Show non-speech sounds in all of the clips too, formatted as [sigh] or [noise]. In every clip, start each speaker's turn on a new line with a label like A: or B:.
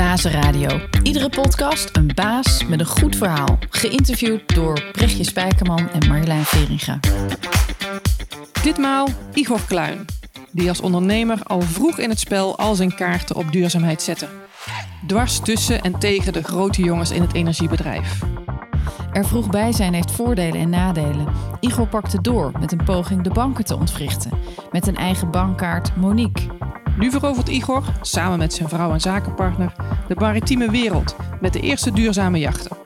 A: Bazenradio. Iedere podcast een baas met een goed verhaal. Geïnterviewd door Brechtje Spijkerman en Marjolein Veringa.
B: Ditmaal Igor Kluin, die als ondernemer al vroeg in het spel al zijn kaarten op duurzaamheid zette. Dwars tussen en tegen de grote jongens in het energiebedrijf.
A: Er vroeg bij zijn heeft voordelen en nadelen. Igor pakte door met een poging de banken te ontwrichten. Met een eigen bankkaart Monique.
B: Nu verovert Igor, samen met zijn vrouw en zakenpartner, de maritieme wereld met de eerste duurzame jachten.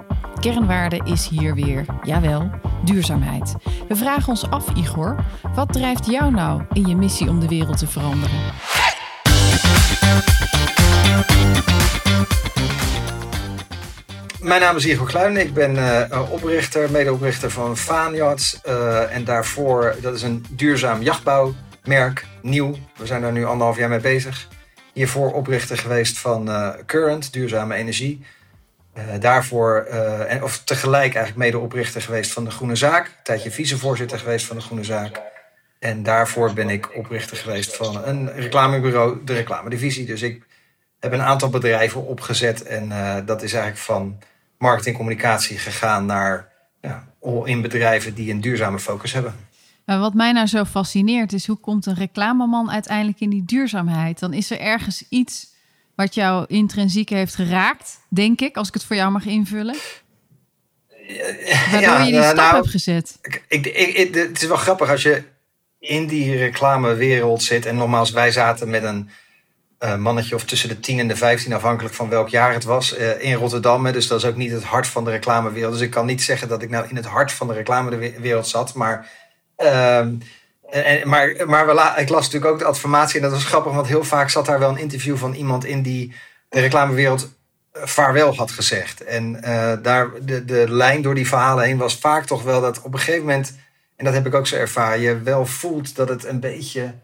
A: Kernwaarde is hier weer, jawel, duurzaamheid. We vragen ons af, Igor, wat drijft jou nou in je missie om de wereld te veranderen?
C: Mijn naam is Igor Kluin. Ik ben uh, oprichter, medeoprichter van Faanyachts. Uh, en daarvoor, dat is een duurzaam jachtbouwmerk, nieuw. We zijn daar nu anderhalf jaar mee bezig. Hiervoor oprichter geweest van uh, Current, duurzame energie. daarvoor, en, of tegelijk eigenlijk medeoprichter geweest van de Groene Zaak. Een tijdje vicevoorzitter geweest van de Groene Zaak. En daarvoor ben ik oprichter geweest van een reclamebureau, de reclamedivisie. Dus ik heb een aantal bedrijven opgezet. En dat is eigenlijk van marketingcommunicatie gegaan naar ja, in bedrijven die een duurzame focus hebben.
A: Maar wat mij nou zo fascineert is hoe komt een reclameman uiteindelijk in die duurzaamheid? Dan is er ergens iets wat jou intrinsiek heeft geraakt, denk ik, als ik het voor jou mag invullen. Waardoor ja, je die stap nou, hebt gezet.
C: Ik, ik, ik, het is wel grappig als je in die reclamewereld zit. En nogmaals, wij zaten met een uh, mannetje of tussen de 10 en de 15, afhankelijk van welk jaar het was, uh, in Rotterdam. Hè, dus dat is ook niet het hart van de reclamewereld. Dus ik kan niet zeggen dat ik nou in het hart van de reclamewereld zat. Maar, uh, en, maar, maar we ik las natuurlijk ook de adformatie en dat was grappig, want heel vaak zat daar wel een interview van iemand in die de reclamewereld eh, vaarwel had gezegd. En daar, de, de lijn door die verhalen heen was vaak toch wel dat op een gegeven moment, en dat heb ik ook zo ervaren, je wel voelt dat het een beetje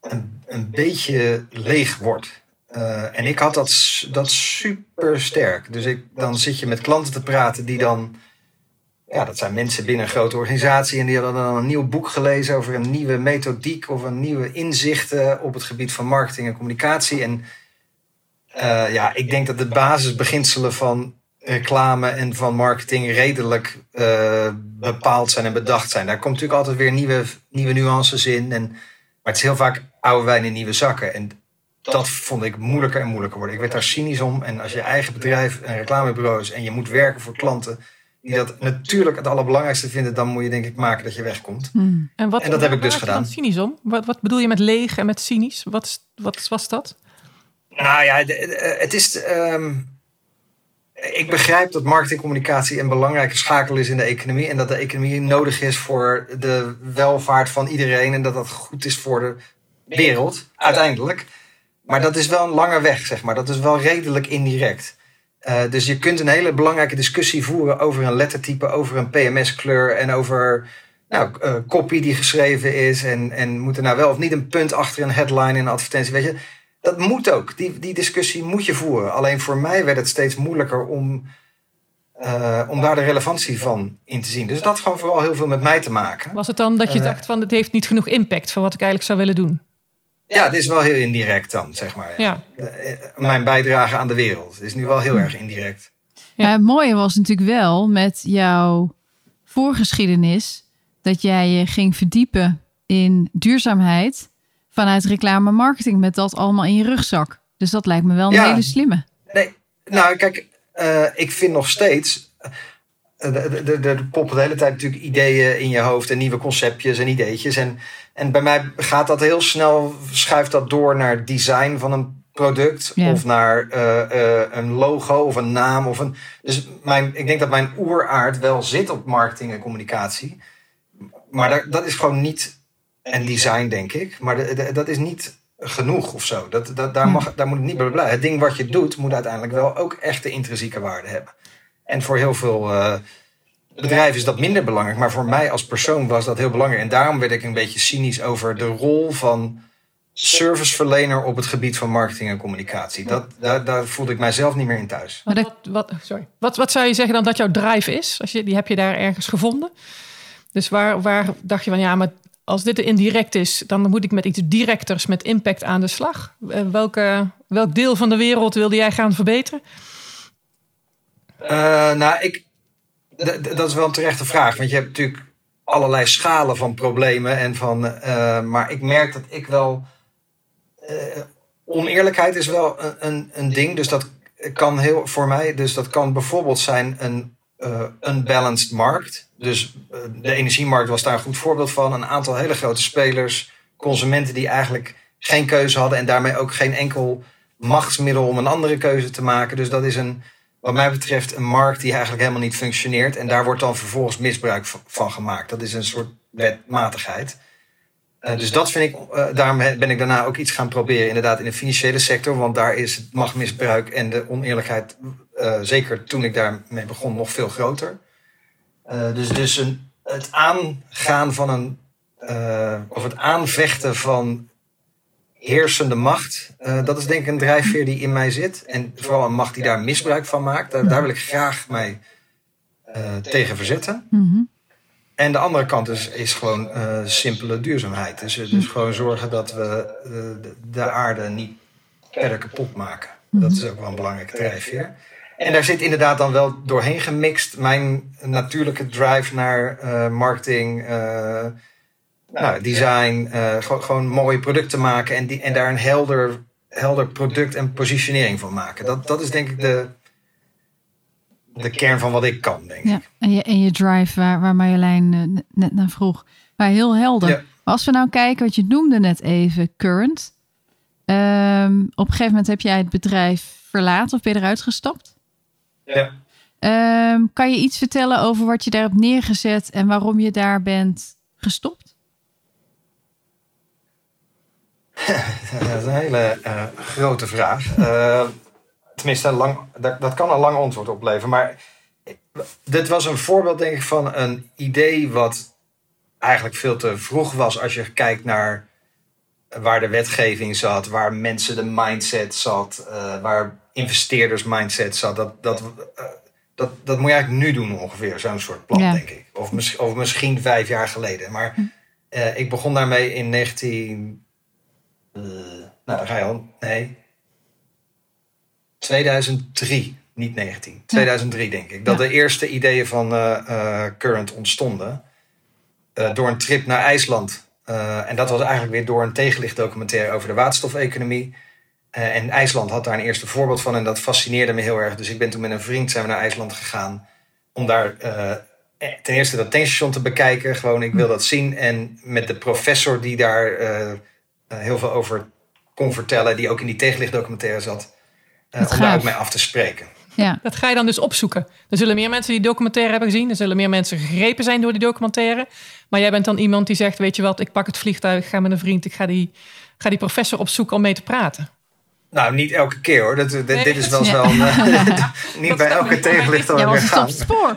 C: een, een beetje leeg wordt. Uh, en ik had dat, dat super sterk. Dus ik, dan zit je met klanten te praten die dan. Ja, dat zijn mensen binnen een grote organisatie. En die hadden dan een nieuw boek gelezen over een nieuwe methodiek of een nieuwe inzichten op het gebied van marketing en communicatie. En uh, ja, ik denk dat de basisbeginselen van reclame en van marketing redelijk uh, bepaald zijn en bedacht zijn. Daar komt natuurlijk altijd weer nieuwe, nieuwe nuances in. En maar het is heel vaak oude wijn in nieuwe zakken. En dat vond ik moeilijker en moeilijker worden. Ik werd daar cynisch om. En als je eigen bedrijf een reclamebureau is en je moet werken voor klanten die dat natuurlijk het allerbelangrijkste vinden, dan moet je denk ik maken dat je wegkomt.
B: Hmm. En, wat, en dat heb ik dus gedaan. cynisch om? Wat, wat bedoel je met leeg en met cynisch? Wat, wat was dat?
C: Nou ja, het is. Um, ik begrijp dat marketingcommunicatie een belangrijke schakel is in de economie. En dat de economie nodig is voor de welvaart van iedereen. En dat dat goed is voor de wereld, uiteindelijk. Maar dat is wel een lange weg, zeg maar. Dat is wel redelijk indirect. Uh, dus je kunt een hele belangrijke discussie voeren over een lettertype, over een PMS-kleur en over nou, uh, copy die geschreven is. En, en moet er nou wel of niet een punt achter een headline in een advertentie. Weet je, dat moet ook. Die, die discussie moet je voeren. Alleen voor mij werd het steeds moeilijker om, uh, om daar de relevantie van in te zien. Dus dat had gewoon vooral heel veel met mij te maken.
B: Was het dan dat je dacht van het heeft niet genoeg impact voor wat ik eigenlijk zou willen doen?
C: Ja, het is wel heel indirect dan, zeg maar. Ja. Uh, mijn bijdrage aan de wereld is nu wel heel erg indirect.
A: Ja, het mooie was natuurlijk wel met jouw voorgeschiedenis dat jij je ging verdiepen in duurzaamheid vanuit reclame marketing met dat allemaal in je rugzak. Dus dat lijkt me wel een hele slimme.
C: Nee, nou kijk, uh, ik vind nog steeds. De, de, de, poppen de hele tijd natuurlijk ideeën in je hoofd en nieuwe conceptjes en ideetjes. En, en bij mij gaat dat heel snel, schuift dat door naar design van een product ja. of naar uh, een logo of een naam. Of een, dus mijn, ik denk dat mijn oeraard wel zit op marketing en communicatie. Maar dat, dat is gewoon niet en design, denk ik. Maar de, de, dat is niet genoeg of zo. Dat, dat, daar, mag, daar moet het niet bij blijven. Het ding wat je doet, moet uiteindelijk wel ook echte intrinsieke waarde hebben. En voor heel veel uh, bedrijven is dat minder belangrijk. Maar voor mij als persoon was dat heel belangrijk. En daarom werd ik een beetje cynisch over de rol van serviceverlener op het gebied van marketing en communicatie. Dat, daar, daar voelde ik mijzelf niet meer in thuis.
B: Maar wat, sorry. Wat, wat zou je zeggen dan dat jouw drive is? Als je, die heb je daar ergens gevonden? Dus waar, waar dacht je van ja, maar als dit indirect is, dan moet ik met iets directers met impact aan de slag. Eh, welke, welk deel van de wereld wilde jij gaan verbeteren?
C: Uh, nou, ik, dat is wel een terechte vraag. Want je hebt natuurlijk allerlei schalen van problemen. En van, uh, maar ik merk dat ik wel. Uh, oneerlijkheid is wel een, een, een, ding. Dus dat kan heel voor mij. Dus dat kan bijvoorbeeld zijn een uh, unbalanced markt. Dus de energiemarkt was daar een goed voorbeeld van. Een aantal hele grote spelers, consumenten die eigenlijk geen keuze hadden en daarmee ook geen enkel machtsmiddel om een andere keuze te maken. Dus dat is een wat mij betreft een markt die eigenlijk helemaal niet functioneert. En daar wordt dan vervolgens misbruik van gemaakt. Dat is een soort wetmatigheid. Uh, dus dat vind ik, uh, daarom ben ik daarna ook iets gaan proberen, inderdaad, in de financiële sector. Want daar is het machtmisbruik en de oneerlijkheid, uh, zeker toen ik daarmee begon, nog veel groter. dus dus een, het aangaan van een, of het aanvechten van heersende macht. Uh, dat is denk ik een drijfveer die in mij zit. En vooral een macht die daar misbruik van maakt. Daar, daar wil ik graag mij uh, tegen verzetten. Mm -hmm. En de andere kant is, is gewoon uh, simpele duurzaamheid. Dus, dus gewoon zorgen dat we de, de aarde niet verder kapot maken. Mm -hmm. Dat is ook wel een belangrijke drijfveer. En daar zit inderdaad dan wel doorheen gemixt mijn natuurlijke drive naar marketing nou, design, uh, gewoon mooie producten maken en, die, en daar een helder, helder product en positionering van maken. Dat, dat is denk ik de, de kern van wat ik kan, denk
A: ja,
C: ik.
A: En je, en je drive, waar, waar Marjolein uh, net naar vroeg, maar heel helder. Ja. Als we nou kijken, wat je noemde net even, current. Um, op een gegeven moment heb jij het bedrijf verlaten of ben je eruit gestapt?
C: Ja.
A: Um, kan je iets vertellen over wat je daar hebt neergezet en waarom je daar bent gestopt? [laughs]
C: dat is een hele uh, grote vraag. Uh, tenminste, lang, dat, dat, kan een lang antwoord opleveren. Maar dit was een voorbeeld, denk ik, van een idee wat eigenlijk veel te vroeg was als je kijkt naar waar de wetgeving zat, waar mensen de mindset zat, uh, waar investeerders mindset zat. Dat, dat, dat, dat moet je eigenlijk nu doen ongeveer, zo'n soort plan, ja. denk ik. Of, mis, of misschien vijf jaar geleden. Maar hm. ik begon daarmee in 19... Uh, nou, dan ga je al. Nee. 2003, niet 19. 2003 denk ik. Dat ja. de eerste ideeën van uh, uh, Current ontstonden. door een trip naar IJsland. en dat was eigenlijk weer door een tegenlichtdocumentaire over de waterstofeconomie. en IJsland had daar een eerste voorbeeld van. En dat fascineerde me heel erg. Dus ik ben toen met een vriend zijn we naar IJsland gegaan. Om daar ten eerste dat tankstation te bekijken. Gewoon, ik wil dat zien. En met de professor die daar uh, heel veel over kon vertellen, die ook in die tegenlichtdocumentaire zat, uh, om daar ook mee af te spreken.
B: Ja. Dat ga je dan dus opzoeken. Er zullen meer mensen die documentaire hebben gezien. Er zullen meer mensen gegrepen zijn door die documentaire. Maar jij bent dan iemand die zegt: Weet je wat, ik pak het vliegtuig, ga met een vriend, ik ga die, ga die professor opzoeken om mee te praten.
C: Nou, niet elke keer hoor. Dat, nee, dit is wel ja. wel. Uh, [laughs] [laughs] niet bij elke tegenlichter.
A: Ja, was het op het spoor.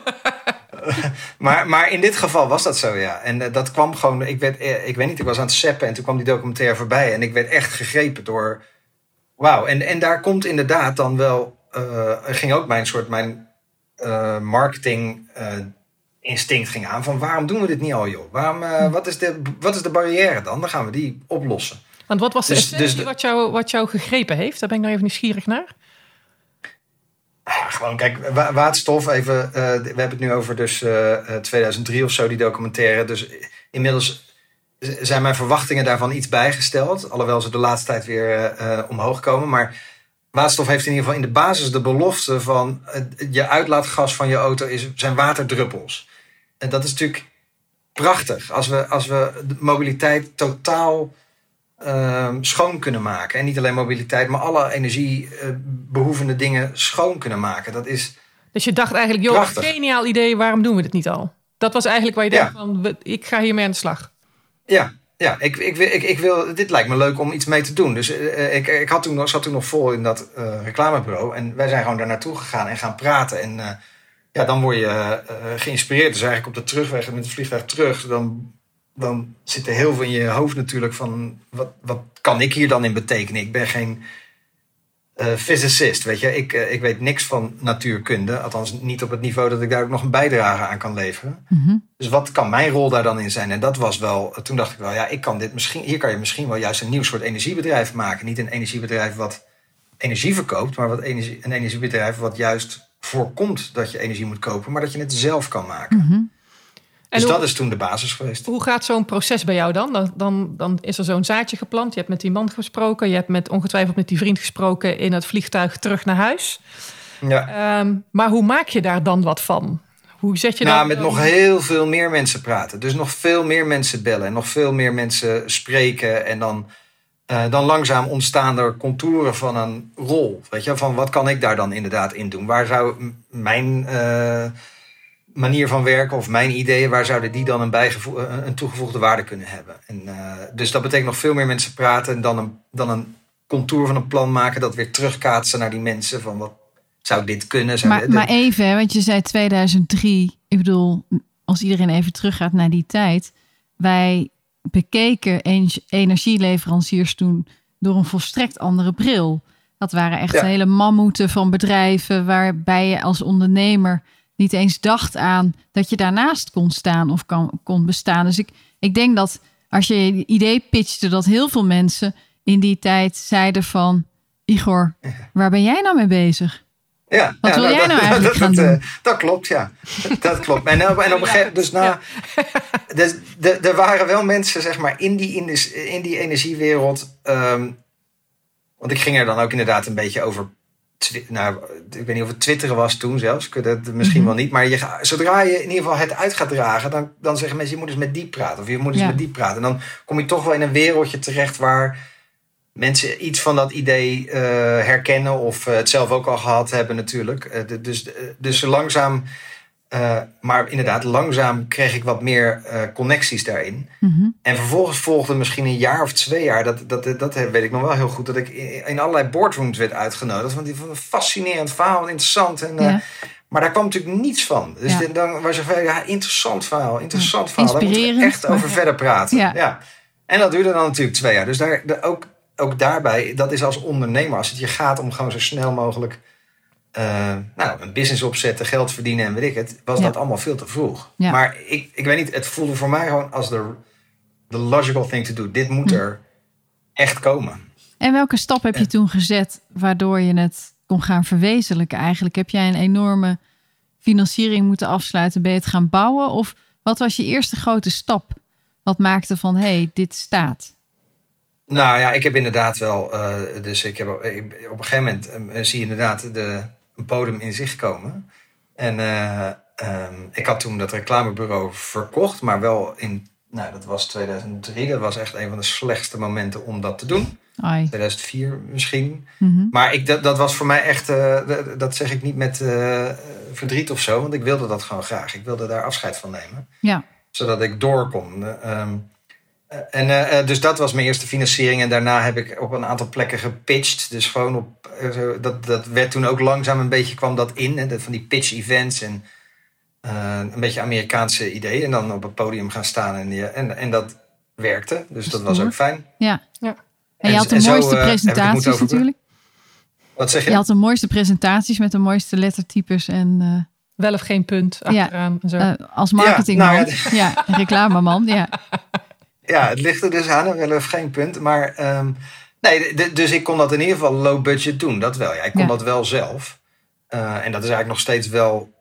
A: [laughs]
C: maar, maar in dit geval was dat zo, ja. En uh, dat kwam gewoon, ik, werd, uh, ik weet niet, ik was aan het seppen en toen kwam die documentaire voorbij. En ik werd echt gegrepen door, wauw. En, en daar komt inderdaad dan wel, uh, ging ook mijn soort, mijn marketing instinct ging aan. Van waarom doen we dit niet al, joh? Waarom, wat, is de, wat is de barrière dan? Dan gaan we die oplossen.
B: Want wat was de dus, dus de, wat, jou, wat jou gegrepen heeft? Daar ben ik nou even nieuwsgierig naar.
C: Gewoon, kijk, waterstof, even, uh, we hebben het nu over dus uh, 2003 of zo, die documentaire. Dus inmiddels zijn mijn verwachtingen daarvan iets bijgesteld. Alhoewel ze de laatste tijd weer omhoog komen. Maar waterstof heeft in ieder geval in de basis de belofte van je uitlaatgas van je auto is, zijn waterdruppels. En dat is natuurlijk prachtig. Als we, als we de mobiliteit totaal uh, schoon kunnen maken. En niet alleen mobiliteit, maar alle energiebehoevende dingen schoon kunnen maken. Dat is.
B: Dus je dacht eigenlijk, joh, prachtig. geniaal idee, waarom doen we dit niet al? Dat was eigenlijk waar je dacht van, ik ga hiermee aan de slag.
C: Ja, ja ik, ik, ik, ik wil, dit lijkt me leuk om iets mee te doen. Dus uh, ik, ik had toen, zat toen nog vol in dat uh, reclamebureau. En wij zijn gewoon daar naartoe gegaan en gaan praten. En ja, dan word je geïnspireerd. Dus eigenlijk op de terugweg met het vliegtuig terug, dan dan zit er heel veel in je hoofd natuurlijk van wat, wat kan ik hier dan in betekenen? Ik ben geen eh, physicist, weet je. Ik, eh, ik weet niks van natuurkunde. Althans niet op het niveau dat ik daar ook nog een bijdrage aan kan leveren.
A: Mhm.
C: Dus wat kan mijn rol daar dan in zijn? En dat was wel, toen dacht ik wel, ja, ik kan dit misschien, hier kan je misschien wel juist een nieuw soort energiebedrijf maken. Niet een energiebedrijf wat energie verkoopt, maar wat energie, een energiebedrijf wat juist voorkomt dat je energie moet kopen, maar dat je het zelf kan maken.
A: Mhm.
B: En
C: dus
B: hoe,
C: dat is toen de basis geweest.
B: hoe gaat zo'n proces bij jou dan? Dan, dan? dan is er zo'n zaadje geplant. Je hebt met die man gesproken. Je hebt met, ongetwijfeld met die vriend gesproken in het vliegtuig terug naar huis.
C: Ja.
B: Ehm, maar hoe maak je daar dan wat van? Hoe zet je
C: Nou,
B: dan...
C: met nog heel veel meer mensen praten. Dus nog veel meer mensen bellen. En nog veel meer mensen spreken. En dan, eh, dan langzaam ontstaan er contouren van een rol. Weet je, van wat kan ik daar dan inderdaad in doen? Waar zou mijn eh, manier van werken of mijn ideeën, waar zouden die dan een, bijgevo- een toegevoegde waarde kunnen hebben? En, eh, dus dat betekent nog veel meer mensen praten dan een, dan een contour van een plan maken. Dat weer terugkaatsen naar die mensen. Van wat zou dit kunnen? Zou
A: Maar,
C: dit-
A: maar even, hè, want je zei 2003. Ik bedoel, als iedereen even teruggaat naar die tijd. Wij bekeken en- energieleveranciers toen door een volstrekt andere bril. Dat waren echt
C: Ja.
A: hele mammoeten van bedrijven waarbij je als ondernemer niet eens dacht aan dat je daarnaast kon staan of kan, kon bestaan. Dus ik, ik denk dat als je je idee pitchte, dat heel veel mensen in die tijd zeiden van Igor, waar ben jij nou mee bezig?
C: Ja,
A: Wat
C: ja,
A: wil jij [laughs]
C: dat-
A: nou eigenlijk
C: dat,
A: gaan
C: dat,
A: doen?
C: eh, dat klopt, ja. Dat klopt. En, op- en op een gegeven dus na, [laughs] dus, de- er waren wel mensen, zeg maar, in die, in die, in die energiewereld. ehm, want ik ging er dan ook inderdaad een beetje over. Nou, ik weet niet of het twitteren was toen zelfs. Het misschien
A: Mhm.
C: wel niet. Maar je, zodra je in ieder geval het uit gaat dragen, dan, dan zeggen mensen: je moet eens met die praten. Of je moet eens
A: Ja.
C: met die praten. En dan kom je toch wel in een wereldje terecht waar mensen iets van dat idee eh, herkennen of eh, het zelf ook al gehad hebben natuurlijk. Eh, de- dus, dus langzaam, eh, maar inderdaad, langzaam kreeg ik wat meer eh, connecties daarin.
A: Mhm.
C: En vervolgens volgde misschien een jaar of twee jaar, dat, dat, dat weet ik nog wel heel goed, dat ik in allerlei boardrooms werd uitgenodigd. Want die vond een fascinerend verhaal, interessant. En, eh,
A: Ja.
C: Maar daar kwam natuurlijk niets van. Dus
A: Ja.
C: dit- dan was er van, ja, interessant verhaal, interessant verhaal. Daar moeten we
A: Inspirerend,
C: echt over verder praten.
A: Ja.
C: En dat duurde dan natuurlijk twee jaar. Dus daar, ook, ook daarbij, dat is als ondernemer, als het je gaat om gewoon zo snel mogelijk eh, nou, een business opzetten, geld verdienen en weet ik het, was
A: Ja.
C: dat allemaal veel te vroeg.
A: Ja.
C: Maar ik, ik weet niet, het voelde voor mij gewoon als de, the logical thing to do. Dit moet
A: Hm.
C: er echt komen.
A: En welke stap heb je toen gezet waardoor je het kon gaan verwezenlijken eigenlijk? Heb jij een enorme financiering moeten afsluiten? Ben je het gaan bouwen? Of wat was je eerste grote stap? Wat maakte van, hé, hey, dit staat?
C: Nou ja, ik heb inderdaad wel. eh, dus ik heb ik- op een gegeven moment eh, zie je inderdaad de, bodem in zicht komen. En eh, ehm, ik had toen dat reclamebureau verkocht, maar wel in. Nou, dat was 2003. Dat was echt een van de slechtste momenten om dat te doen.
A: Ai.
C: 2004 misschien.
A: Mhm.
C: Maar ik, dat, dat was voor mij echt. eh, dat- dat zeg ik niet met eh, verdriet of zo, want ik wilde dat gewoon graag. Ik wilde daar afscheid van nemen
A: Ja,
C: zodat ik door kon. Eh, ehm, eh, en, eh, eh, dus dat was mijn eerste financiering. En daarna heb ik op een aantal plekken gepitcht. Dus gewoon op. eh, zo- dat, dat werd toen ook langzaam een beetje kwam dat in. Hè, dat van die pitch events en eh, een beetje Amerikaanse ideeën. En dan op het podium gaan staan. En, en, en dat werkte. Dus dat was
A: stoer.
C: ook fijn.
A: ja.
B: Ja.
A: En je had de
C: zo,
A: mooiste presentaties
C: over-
A: natuurlijk.
C: Wat zeg je?
A: Je had de mooiste presentaties met de mooiste lettertypes en eh,
B: Wel of geen punt achteraan. En zo.
A: eh, als marketingman.
C: nou
A: Ja,
C: ja,
A: reclameman. Ja. [laughs]
C: Ja, het ligt er dus aan, wel of geen punt. Maar ehm, nee, dus ik kon dat in ieder geval low budget doen. Dat wel. Ja, ik kon
A: Ja.
C: dat wel zelf. Eh, en dat is eigenlijk nog steeds wel,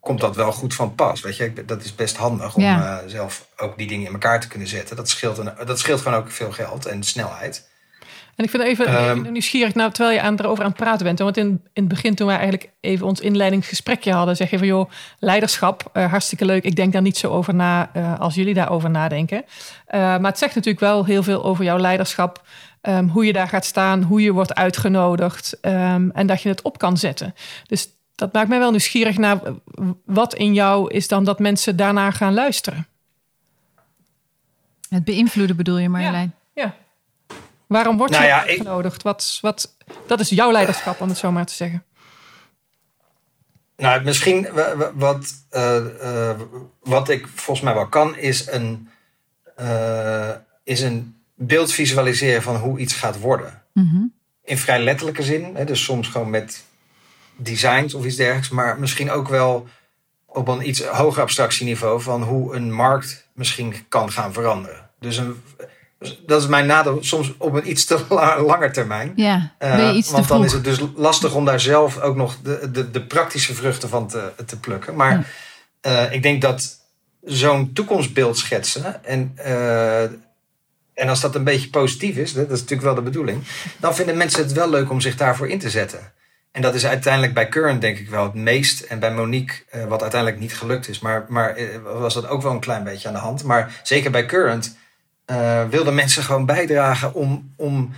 C: komt dat wel goed van pas. Weet je, dat is best handig om
A: Ja.
C: eh, zelf ook die dingen in elkaar te kunnen zetten. Dat scheelt, een, dat scheelt gewoon ook veel geld en snelheid.
B: En ik vind even, even nieuwsgierig, nou, terwijl je aan, erover aan het praten bent. Want in, in het begin, toen wij eigenlijk even ons inleidingsgesprekje hadden, zeg je van joh, leiderschap, eh, hartstikke leuk. Ik denk daar niet zo over na eh, als jullie daarover nadenken. Eh, maar het zegt natuurlijk wel heel veel over jouw leiderschap. ehm, hoe je daar gaat staan, hoe je wordt uitgenodigd ehm, en dat je het op kan zetten. Dus dat maakt mij wel nieuwsgierig naar wat in jou is dan dat mensen daarna gaan luisteren.
A: Het beïnvloeden bedoel je Marjolein?
B: Ja. Waarom word je
C: Nou ik-
B: uitgenodigd? Wat, wat, dat is jouw leiderschap, om het zo maar te zeggen.
C: Nou, misschien wa- wa- wat, eh, eh, wat ik volgens mij wel kan, is een, eh, is een beeld visualiseren van hoe iets gaat worden.
A: Mhm.
C: in vrij letterlijke zin. Hè, dus soms gewoon met designs of iets dergelijks. Maar misschien ook wel op een iets hoger abstractieniveau van hoe een markt misschien kan gaan veranderen. Dus een, dat is mijn nadeel, soms op een iets te [laughs] langer termijn.
A: Ja,
C: Uh,
A: iets te
C: want dan
A: vroeg.
C: is het dus lastig om daar zelf ook nog de, de, de praktische vruchten van te, te plukken. Maar
A: Ja.
C: eh, ik denk dat zo'n toekomstbeeld schetsen en, eh, en als dat een beetje positief is, dat is natuurlijk wel de bedoeling, dan vinden mensen het wel leuk om zich daarvoor in te zetten. En dat is uiteindelijk bij Current denk ik wel het meest. En bij Monique, eh, wat uiteindelijk niet gelukt is. Maar, maar eh, was dat ook wel een klein beetje aan de hand. Maar zeker bij Current eh, wilden mensen gewoon bijdragen om, om...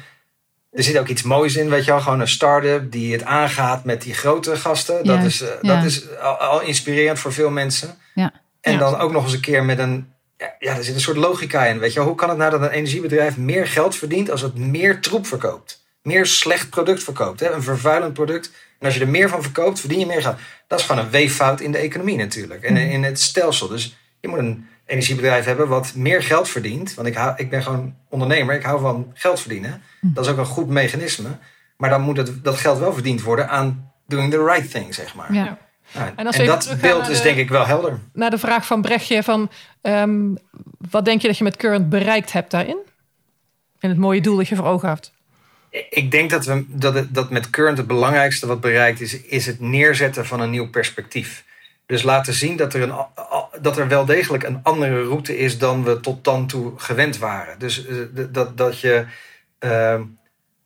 C: Er zit ook iets moois in, weet je wel. Gewoon een start-up die het aangaat met die grote gasten. Dat, is, eh,
A: ja.
C: dat is al, al inspirerend voor veel mensen.
A: Ja.
C: En dan ook nog eens een keer met een... Ja, ja, er zit een soort logica in. Weet je wel. Hoe kan het nou dat een energiebedrijf meer geld verdient als het meer troep verkoopt? Meer slecht product verkoopt. Hè? Een vervuilend product. En als je er meer van verkoopt, verdien je meer geld. Dat is gewoon een weeffout in de economie natuurlijk. En in het stelsel. Dus je moet een energiebedrijf hebben wat meer geld verdient. Want ik, hou, ik ben gewoon ondernemer. Ik hou van geld verdienen. Dat is ook een goed mechanisme. Maar dan moet het, dat geld wel verdiend worden aan doing the right thing, zeg maar.
A: Ja.
C: Nou,
B: En
C: dat beeld is
B: de-
C: denk ik wel helder.
B: Naar de vraag van Brechtje van... ehm, wat denk je dat je met Current bereikt hebt daarin? En het mooie doel dat je voor ogen hebt.
C: Ik denk dat, we, dat, het, dat met Current het belangrijkste wat bereikt is, is het neerzetten van een nieuw perspectief. Dus laten zien dat er, een, dat er wel degelijk een andere route is dan we tot dan toe gewend waren. Dus eh, dat, dat je eh,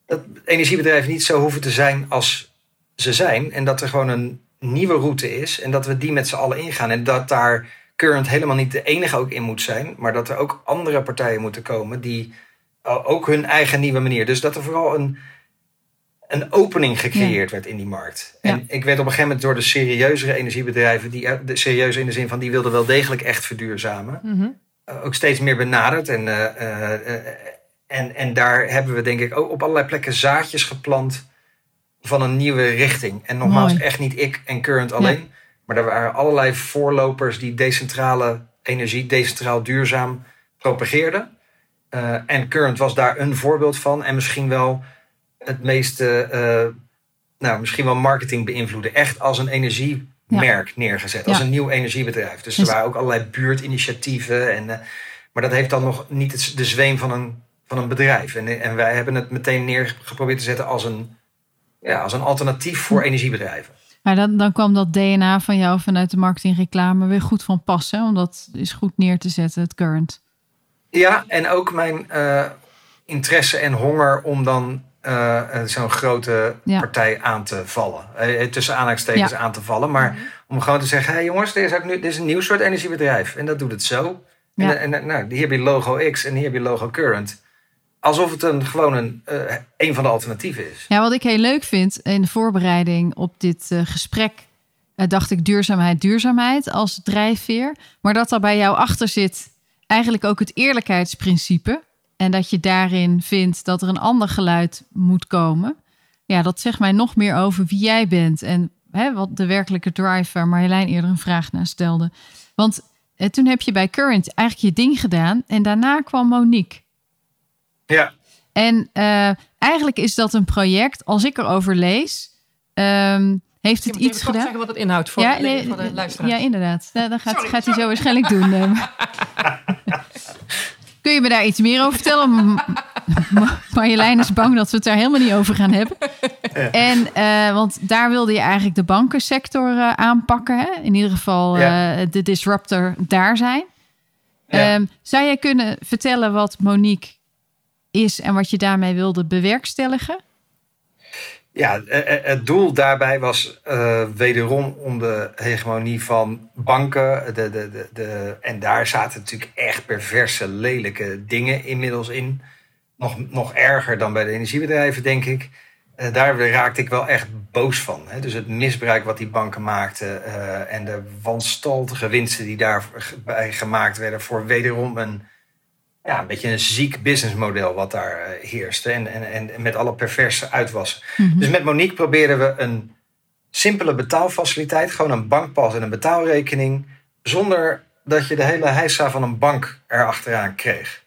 C: dat energiebedrijven niet zo hoeven te zijn als ze zijn. En dat er gewoon een nieuwe route is en dat we die met z'n allen ingaan. En dat daar Current helemaal niet de enige ook in moet zijn, maar dat er ook andere partijen moeten komen die ook hun eigen nieuwe manier. Dus dat er vooral een, een opening gecreëerd werd in die markt.
A: Ja.
C: En ik werd op een gegeven moment door de serieuzere energiebedrijven, die, eh, de serieuze in de zin van die wilden wel degelijk echt verduurzamen,
B: Mhm.
C: eh, ook steeds meer benaderd. En, eh, en, en daar hebben we denk ik ook op allerlei plekken zaadjes geplant van een nieuwe richting. En nogmaals,
A: Mooi.
C: echt niet ik en Current alleen. Maar er waren allerlei voorlopers die decentrale energie, decentraal duurzaam propageerden. En Current was daar een voorbeeld van. En misschien wel het meeste, eh, nou, misschien wel marketing beïnvloeden. Echt als een energiemerk neergezet. Als
A: Ja.
C: een nieuw energiebedrijf. Dus
A: Dus-
C: er waren ook allerlei buurtinitiatieven. En, eh, maar dat heeft dan nog niet het- de zweem van een, van een bedrijf. En, en wij hebben het meteen neer geprobeerd te zetten als een, ja, als een alternatief voor energiebedrijven.
A: Maar dan, dan kwam dat DNA van jou vanuit de marketingreclame weer goed van pas. Hè? Om dat is goed neer te zetten, het current.
C: Ja, en ook mijn eh, interesse en honger om dan eh, eh, zo'n grote
A: Ja.
C: partij aan te vallen. Eh, tussen aanhalingstekens
A: Ja.
C: aan te vallen. Maar om gewoon te zeggen, hé hey jongens, dit is, ook nu, dit is een nieuw soort energiebedrijf. En dat doet het zo.
A: Ja.
C: En, en nou, hier heb je logo X en hier heb je logo Current. Alsof het een, gewoon een, een van de alternatieven is.
A: Ja, wat ik heel leuk vind in de voorbereiding op dit gesprek, dacht ik duurzaamheid, duurzaamheid als drijfveer. Maar dat er bij jou achter zit eigenlijk ook het eerlijkheidsprincipe. En dat je daarin vindt dat er een ander geluid moet komen. Ja, dat zegt mij nog meer over wie jij bent. En hè, wat de werkelijke drive waar Marjolein eerder een vraag naar stelde. Want eh, toen heb je bij Current eigenlijk je ding gedaan. En daarna kwam Monique.
C: Ja,
A: En eh, eigenlijk is dat een project, als ik erover lees, ehm, heeft het iets gedaan.
B: zeggen wat het inhoudt voor,
A: ja,
B: de, voor de luisteraar.
A: ja, inderdaad. Ja, dat gaat,
B: Sorry,
A: gaat hij zo waarschijnlijk doen. [laughs] [laughs] eh. Kun je me daar iets meer over vertellen? Marjolein is bang dat we het daar helemaal niet over gaan hebben. En, eh, want daar wilde je eigenlijk de bankensector eh, aanpakken. Hè? In ieder geval
C: Ja.
A: eh, de disruptor daar zijn.
C: Ja.
A: Ehm, zou jij kunnen vertellen wat Monique is en wat je daarmee wilde bewerkstelligen?
C: Ja, eh, eh, het doel daarbij was eh, wederom om de hegemonie van banken. De, de, de, de, en daar zaten natuurlijk echt perverse, lelijke dingen inmiddels in. Nog, nog erger dan bij de energiebedrijven, denk ik. Daar raakte ik wel echt boos van. Hè. Dus het misbruik wat die banken maakten en de wanstaltige winsten die daarbij gemaakt werden voor wederom een, ja, een beetje een ziek businessmodel wat daar eh, heerste. En, en, en met alle perverse uitwassen. Dus met Monique proberen we een simpele betaalfaciliteit, gewoon een bankpas en een betaalrekening, zonder dat je de hele heisa van een bank erachteraan kreeg.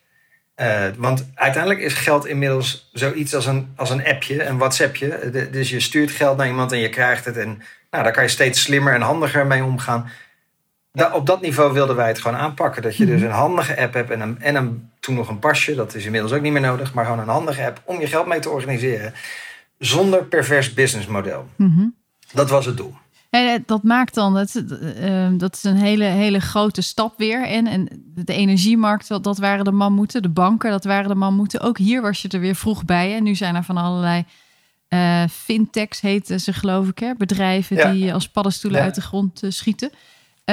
C: Eh, want uiteindelijk is geld inmiddels zoiets als een, als een appje, een WhatsAppje. De- dus je stuurt geld naar iemand en je krijgt het. En nou, daar kan je steeds slimmer en handiger mee omgaan. Da- op dat niveau wilden wij het gewoon aanpakken. Dat je dus een handige app hebt en, een, en een, toen nog een pasje. Dat is inmiddels ook niet meer nodig. Maar gewoon een handige app om je geld mee te organiseren. Zonder pervers businessmodel.
A: Mhm.
C: Dat was het doel.
A: En eh, dat maakt dan, het, eh, dat is een hele, hele grote stap weer. En, en de energiemarkt, dat, dat waren de mammoeten. De banken, dat waren de mammoeten. Ook hier was je er weer vroeg bij. En nu zijn er van allerlei eh, fintechs, heten ze geloof ik. Hè? Bedrijven
C: Ja.
A: die als paddenstoelen
C: Ja.
A: uit de grond eh, schieten.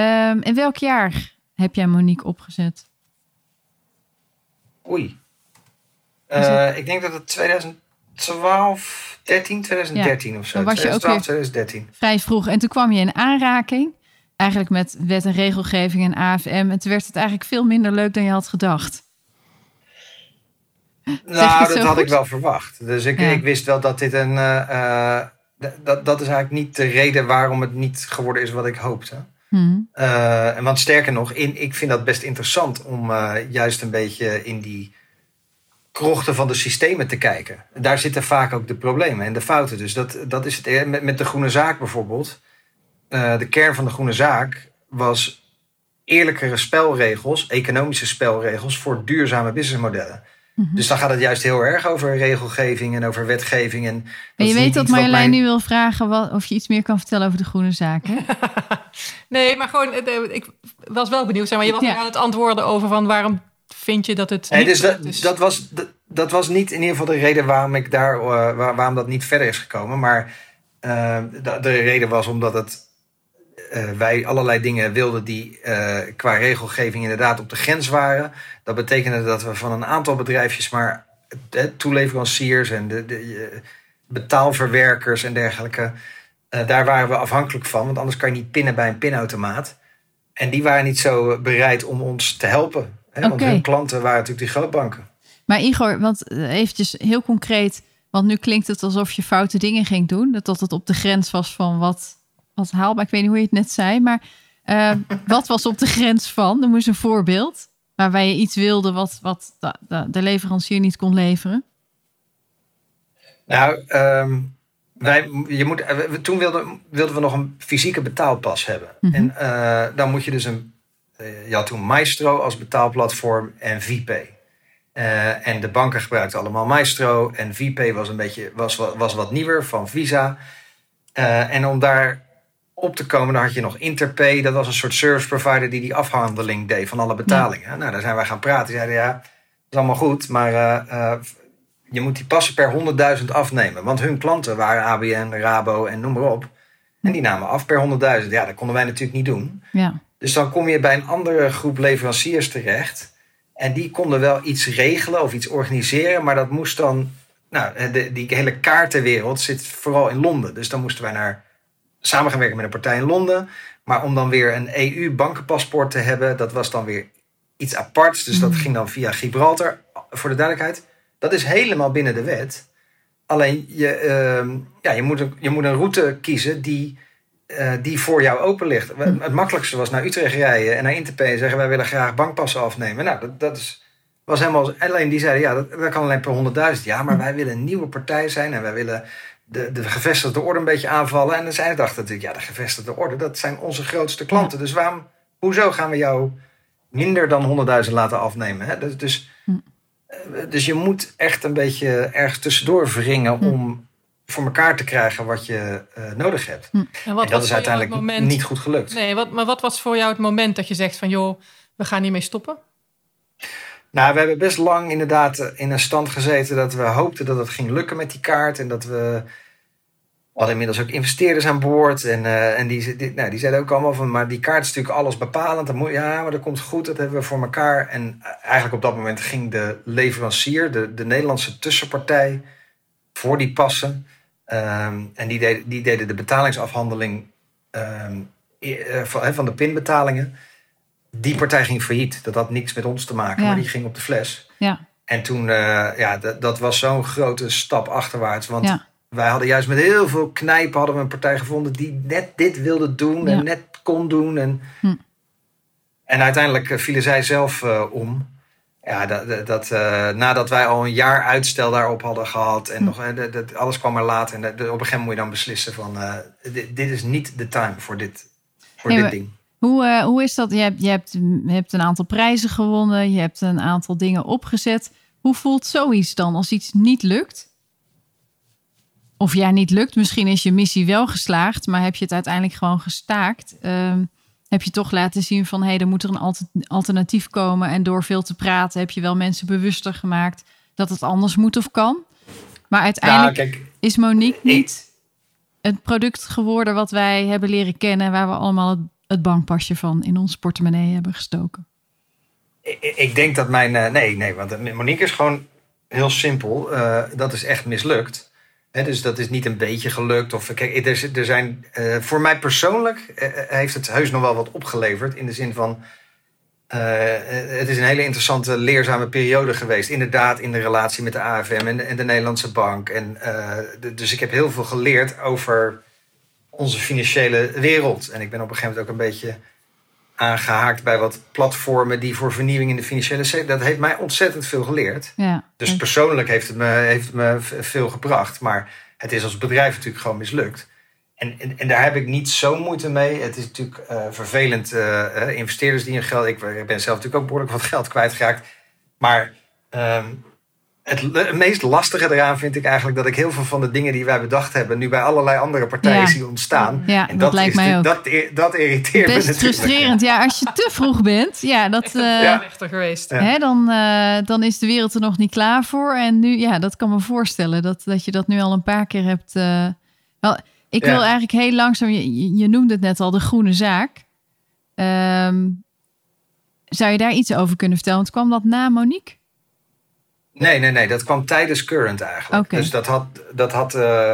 A: Ehm, in welk jaar heb jij Monique opgezet?
C: Oei. Eh, ik denk dat het 2012, 13, 2013 of zo.
A: Dan was je ook
C: 2012,
A: weer-
C: 2013.
A: Vrij vroeg. En toen kwam je in aanraking. Eigenlijk met wet en regelgeving en AFM. En toen werd het eigenlijk veel minder leuk dan je had gedacht.
C: Nou, dat had ik wel verwacht. Dus ik,
A: Ja.
C: ik wist wel dat dit een. eh, eh, dat, dat is eigenlijk niet de reden waarom het niet geworden is wat ik hoopte.
A: Hm.
C: Eh, want sterker nog, in, ik vind dat best interessant om eh, juist een beetje in die krochten van de systemen te kijken. Daar zitten vaak ook de problemen en de fouten. Dus dat, dat is het. eh, Met, met de groene zaak bijvoorbeeld. Eh, de kern van de groene zaak was eerlijkere spelregels, economische spelregels voor duurzame businessmodellen.
A: Mhm.
C: Dus dan gaat het juist heel erg over regelgeving en over wetgeving. En,
A: En
C: is
A: je weet dat Marjolein
C: mijn-
A: nu wil vragen wat, of je iets meer kan vertellen over de groene zaken. [laughs]
B: Nee, maar gewoon, eh, ik was wel benieuwd. Zeg maar, je was
A: Ja.
B: aan het antwoorden over van waarom vind je dat het
C: Nee,
B: niet
C: dus dat,
B: is?
C: dat, was, dat, dat was niet in ieder geval de reden waarom ik daar, eh, waar- waarom dat niet verder is gekomen. Maar eh, de, de reden was omdat het, eh, wij allerlei dingen wilden die eh, qua regelgeving inderdaad op de grens waren. Dat betekende dat we van een aantal bedrijfjes, maar eh, toeleveranciers en de, de eh, betaalverwerkers en dergelijke, daar waren we afhankelijk van. Want anders kan je niet pinnen bij een pinautomaat. En die waren niet zo bereid om ons te helpen. Hè? Want hun klanten waren natuurlijk die grootbanken.
A: Maar Igor, want eventjes heel concreet. Want nu klinkt het alsof je foute dingen ging doen. Dat dat het op de grens was van wat, wat haalbaar. Ik weet niet hoe je het net zei. Maar eh, [laughs] wat was op de grens van? Noem eens een voorbeeld. Waarbij je iets wilde wat, wat de, de, de leverancier niet kon leveren.
C: Nou, ehm, wij, je moet, eh, toen wilden, wilden we nog een fysieke betaalpas hebben.
A: Mhm.
C: En eh, dan moet je dus een... eh, je had toen Maestro als betaalplatform en. Eh, en de banken gebruikten allemaal Maestro. En VPay was, een beetje, was, wa- was wat nieuwer van Visa. En om daar op te komen, dan had je nog Interpay. Dat was een soort service provider die die afhandeling deed van alle betalingen. Nou, daar zijn wij gaan praten. Die zeiden, ja, dat is allemaal goed, maar eh, eh, je moet die passen per 100.000 afnemen. Want hun klanten waren ABN, Rabo en noem maar op. En die namen af per 100.000. Ja, dat konden wij natuurlijk niet doen.
A: Ja.
C: Dus dan kom je bij een andere groep leveranciers terecht. En die konden wel iets regelen of iets organiseren. Maar dat moest dan... Nou, de, die hele kaartenwereld zit vooral in Londen. Dus dan moesten wij naar, samen gaan werken met een partij in Londen. Maar om dan weer een EU-bankenpaspoort te hebben... dat was dan weer iets aparts. Dus dat ging dan via Gibraltar. Voor de duidelijkheid, dat is helemaal binnen de wet. Alleen, je, ehm, ja, je, moet, een, je moet een route kiezen die eh, die voor jou open ligt. Het makkelijkste was naar Utrecht rijden en naar Interpay en zeggen wij willen graag bankpassen afnemen. Nou, dat, dat is, was helemaal. Alleen die zeiden ja, dat, dat kan alleen per 100.000. Ja, maar wij willen een nieuwe partij zijn en wij willen de, de gevestigde orde een beetje aanvallen. En dan zij dachten natuurlijk, ja, de gevestigde orde, dat zijn onze grootste klanten. Dus waarom, hoezo gaan we jou minder dan 100.000 laten afnemen? Hè? Dus, dus,
A: Hm.
C: eh, dus je moet echt een beetje ergens tussendoor wringen
A: Hm.
C: om voor elkaar te krijgen wat je eh, nodig hebt.
B: En wat
C: en
B: was
C: dat is uiteindelijk
B: het moment...
C: niet goed gelukt.
B: Nee, wat, maar wat was voor jou het moment dat je zegt van... joh, we gaan hiermee stoppen?
C: Nou, we hebben best lang inderdaad eh, in een stand gezeten dat we hoopten dat het ging lukken met die kaart. En dat we. Hadden inmiddels ook investeerders aan boord. En, eh, en die, nou, die zeiden ook allemaal van. Maar die kaart is natuurlijk alles bepalend. Ja, maar dat komt goed. Dat hebben we voor elkaar. En eh, eigenlijk op dat moment ging de leverancier, de, de Nederlandse tussenpartij. voor die passen. Ehm, en die, die deden de betalingsafhandeling. ehm, eh, van, van de pinbetalingen. Die partij ging failliet. Dat had niks met ons te maken,
A: Ja.
C: maar die ging op de fles.
A: Ja.
C: En toen, eh, ja, dat, was zo'n grote stap achterwaarts. Want
A: Ja.
C: wij hadden juist met heel veel knijpen hadden we een partij gevonden die net dit wilde doen en net kon doen. En,
A: Hm.
C: en uiteindelijk eh, vielen zij zelf eh, om. ja, dat, dat, uh, nadat wij al een jaar uitstel daarop hadden gehad en hm. nog, dat, alles kwam maar later. En dat, op een gegeven moment moet je dan beslissen van dit, dit, is niet de time voor dit, voor dit ding.
A: Hoe, hoe is dat? Je hebt, je, hebt, je hebt een aantal prijzen gewonnen, je hebt een aantal dingen opgezet. Hoe voelt zoiets dan als iets niet lukt? Of ja, niet lukt. Misschien is je missie wel geslaagd, maar heb je het uiteindelijk gewoon gestaakt. Uh, heb je toch laten zien van hé, hey, er moet er een alternatief komen. En door veel te praten heb je wel mensen bewuster gemaakt dat het anders moet of kan. Maar uiteindelijk nou, is Monique niet het product geworden wat wij hebben leren kennen, waar we allemaal het, het bankpasje van in ons portemonnee hebben gestoken.
C: Ik, denk dat mijn. Uh, nee, nee, want Monique is gewoon heel simpel. Uh, dat is echt mislukt dus dat is niet een beetje gelukt. Of, kijk, er, er zijn, voor mij persoonlijk heeft het heus nog wel wat opgeleverd. In de zin van, het is een hele interessante, leerzame periode geweest. Inderdaad, in de relatie met de AFM en, en de Nederlandse Bank. En, de, dus ik heb heel veel geleerd over onze financiële wereld. En ik ben op een gegeven moment ook een beetje aangehaakt bij wat platformen die voor vernieuwing in de financiële sector. Dat heeft mij ontzettend veel geleerd. Ja. Dus persoonlijk heeft het, me, heeft het me veel gebracht. Maar het is als bedrijf natuurlijk gewoon mislukt. En, en, en daar heb ik niet zo moeite mee. Het is natuurlijk uh, vervelend. Uh, investeerders die hun geld. Ik, ik, ben zelf natuurlijk ook behoorlijk wat geld kwijtgeraakt. Maar um, het, meest lastige eraan vind ik eigenlijk dat ik heel veel van de dingen die wij bedacht hebben, nu bij allerlei andere partijen zie ontstaan.
A: Ja, en dat, lijkt mij ook.
C: Dat, dat irriteert
A: Best
C: me
A: frustrerend. Ja, als je te vroeg bent, ja, dat. Uh, [laughs] ja.
B: geweest.
A: Hè, dan, uh, dan is de wereld er nog niet klaar voor. En nu, ja, dat kan me voorstellen dat, dat je dat nu al een paar keer hebt. Uh, wel, ik wil eigenlijk heel langzaam. Je, je noemde het net al, de groene zaak. Um, zou je daar iets over kunnen vertellen? Want kwam dat na Monique?
C: Nee, nee, nee. Dat kwam tijdens Current eigenlijk. Dus dat had. Dat had uh,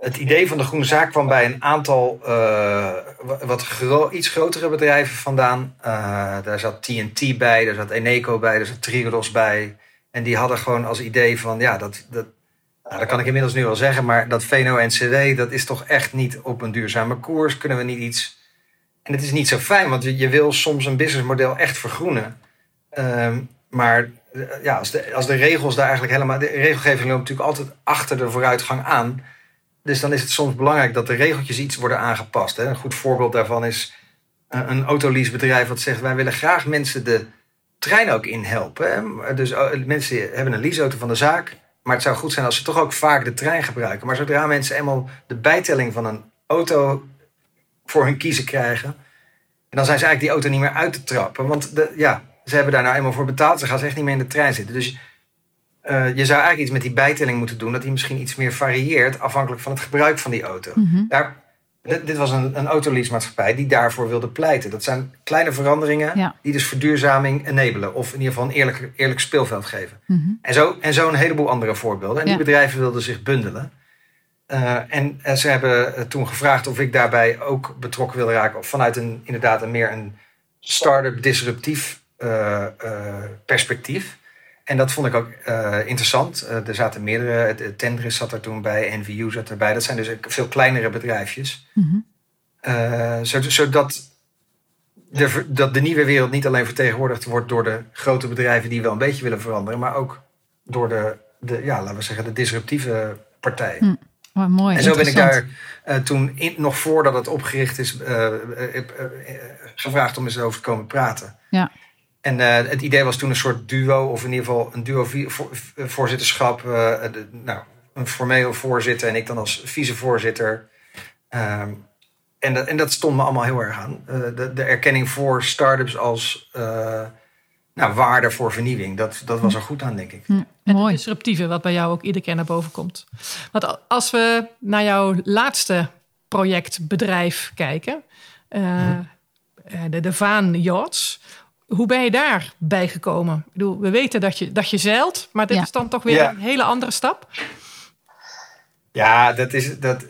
C: het idee van de groene zaak kwam bij een aantal uh, wat gro iets grotere bedrijven vandaan. Uh, daar zat TNT bij, daar zat Eneco bij, daar zat Triodos bij. En die hadden gewoon als idee van, ja, dat, dat, nou, dat kan ik inmiddels nu wel zeggen, maar dat VNO-NCW, dat is toch echt niet op een duurzame koers. Kunnen we niet iets... En het is niet zo fijn, want je, je wil soms een businessmodel echt vergroenen. Um, maar ja, als, de, als de regels daar eigenlijk helemaal. De regelgeving loopt natuurlijk altijd achter de vooruitgang aan. Dus dan is het soms belangrijk dat de regeltjes iets worden aangepast. Hè. Een goed voorbeeld daarvan is een autoleasebedrijf wat zegt: wij willen graag mensen de trein ook in helpen. Hè. Dus oh, mensen hebben een leaseauto van de zaak. Maar het zou goed zijn als ze toch ook vaak de trein gebruiken. Maar zodra mensen eenmaal de bijtelling van een auto voor hun kiezen krijgen. dan zijn ze eigenlijk die auto niet meer uit te trappen. Want de, ja, ze hebben daar nou eenmaal voor betaald. Ze gaan ze echt niet meer in de trein zitten. Dus uh, je zou eigenlijk iets met die bijtelling moeten doen. Dat die misschien iets meer varieert afhankelijk van het gebruik van die auto. Mm daar, dit, was een, een autoleasemaatschappij die daarvoor wilde pleiten. Dat zijn kleine veranderingen die dus verduurzaming enabelen. Of in ieder geval een eerlijk, eerlijk speelveld geven. Mm En zo en zo een heleboel andere voorbeelden. En die bedrijven wilden zich bundelen. Uh, en, en, ze hebben toen gevraagd of ik daarbij ook betrokken wilde raken. Of vanuit een, inderdaad een meer een start-up disruptief uh, perspectief. En dat vond ik ook uh, interessant. er zaten meerdere, Tendris zat er toen bij, NVU zat erbij. Dat zijn dus veel kleinere bedrijfjes. Mm -hmm. zodat de, dat de nieuwe wereld niet alleen vertegenwoordigd wordt door de grote bedrijven die wel een beetje willen veranderen, maar ook door de, de ja, laten we zeggen, de disruptieve partijen.
A: Mm. mooi,
C: en zo ben ik daar toen, in, nog voordat het opgericht is, gevraagd om eens over te komen praten.
A: Ja.
C: En uh, het idee was toen een soort duo, of in ieder geval een duo-voorzitterschap. Uh, nou, een formeel voorzitter en ik dan als vicevoorzitter. Um, en, dat, en dat stond me allemaal heel erg aan. Uh, de, de, erkenning voor start-ups als nou, waarde voor vernieuwing. Dat, dat was er goed aan, denk ik.
B: En het disruptieve, wat bij jou ook iedere keer naar boven komt. Want als we naar jouw laatste projectbedrijf kijken, hm. de, de Vaan Yachts hoe ben je daar bij gekomen? Ik bedoel, we weten dat je, dat je zeilt, maar dit is dan toch weer een hele andere stap.
C: Ja, dat is. Dat,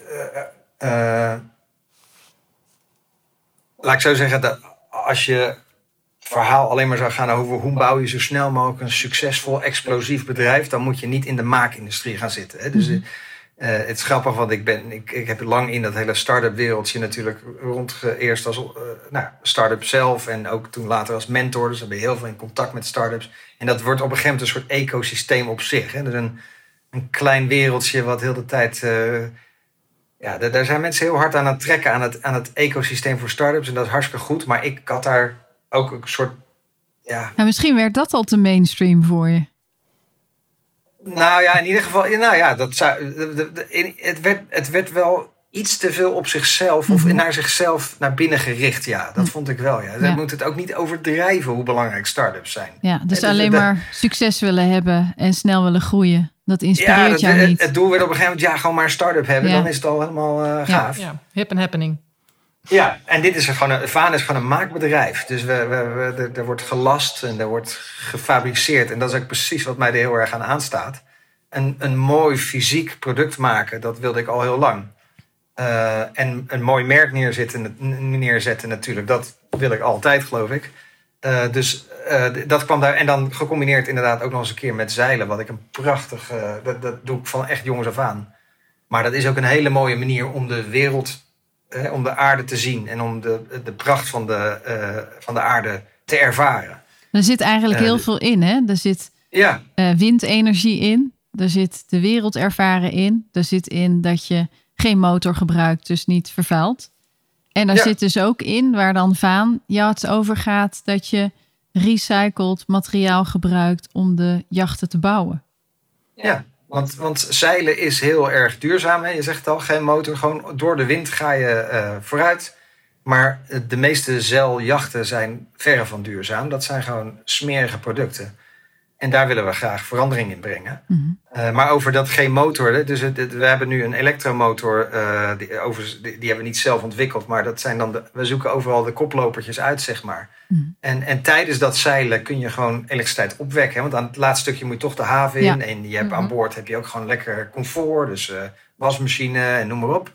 C: uh, laat ik zo zeggen, dat als je verhaal alleen maar zou gaan over hoe bouw je zo snel mogelijk een succesvol, explosief bedrijf, dan moet je niet in de maakindustrie gaan zitten. Hè? Dus, mm Uh, het is grappig, want ik, ben, ik, ik heb lang in dat hele start-up wereldje natuurlijk rondgeëerst als uh, nou, start-up zelf en ook toen later als mentor. Dus dan ben je heel veel in contact met start-ups. En dat wordt op een gegeven moment een soort ecosysteem op zich. Hè? Dus een, een klein wereldje wat heel de tijd. Uh, ja, daar zijn mensen heel hard aan het trekken aan het, aan het ecosysteem voor start-ups. En dat is hartstikke goed. Maar ik had daar ook een soort. Ja.
A: Nou, misschien werd dat al te mainstream voor je.
C: Nou ja, in ieder geval, nou ja, dat zou, het, werd, het werd wel iets te veel op zichzelf of mhm. naar zichzelf naar binnen gericht. Ja, dat mhm. vond ik wel. Ja. Dan moet het ook niet overdrijven hoe belangrijk start-ups zijn.
A: Ja, dus alleen maar succes willen hebben en snel willen groeien. Dat inspireert
C: ja,
A: jou niet.
C: Het, doel werd op een gegeven moment, ja, gewoon maar een start-up hebben. Dan is het al helemaal uh, gaaf.
B: Ja, hip en happening.
C: Ja, en dit is gewoon een, Vaan is gewoon een maakbedrijf. Dus we, we, we, er, wordt gelast en er wordt gefabriceerd. En dat is ook precies wat mij er heel erg aan aanstaat een, een mooi fysiek product maken, dat wilde ik al heel lang. Uh, en een mooi merk neerzetten, neerzetten natuurlijk, dat wil ik altijd, geloof ik. Uh, dus uh, dat kwam daar. En dan gecombineerd inderdaad ook nog eens een keer met zeilen. Wat ik een prachtig. dat, dat doe ik van echt jongens af aan. Maar dat is ook een hele mooie manier om de wereld. Om de aarde te zien. En om de, de pracht van de, van de aarde te ervaren.
A: Er zit eigenlijk heel veel in, hè? Er zit ja. windenergie in. Er zit de wereld ervaren in. Er zit in dat je geen motor gebruikt, dus niet vervuilt. En er zit dus ook in, waar dan Vaan yachts over gaat, dat je recycled materiaal gebruikt om de jachten te bouwen.
C: Ja, want, want zeilen is heel erg duurzaam. Hè? Je zegt al, geen motor, gewoon door de wind ga je uh, vooruit. Maar de meeste zeiljachten zijn verre van duurzaam. Dat zijn gewoon smerige producten. En daar willen we graag verandering in brengen. Mhm. Eh, maar over dat geen motor. Dus het, we hebben nu een elektromotor. Uh, die, over, die, hebben we niet zelf ontwikkeld. Maar dat zijn dan de, we zoeken overal de koplopertjes uit, zeg maar. Mhm. En, en tijdens dat zeilen kun je gewoon elektriciteit opwekken. Want aan het laatste stukje moet je toch de haven in. En je hebt mhm. aan boord heb je ook gewoon lekker comfort. Dus uh, wasmachine en noem maar op.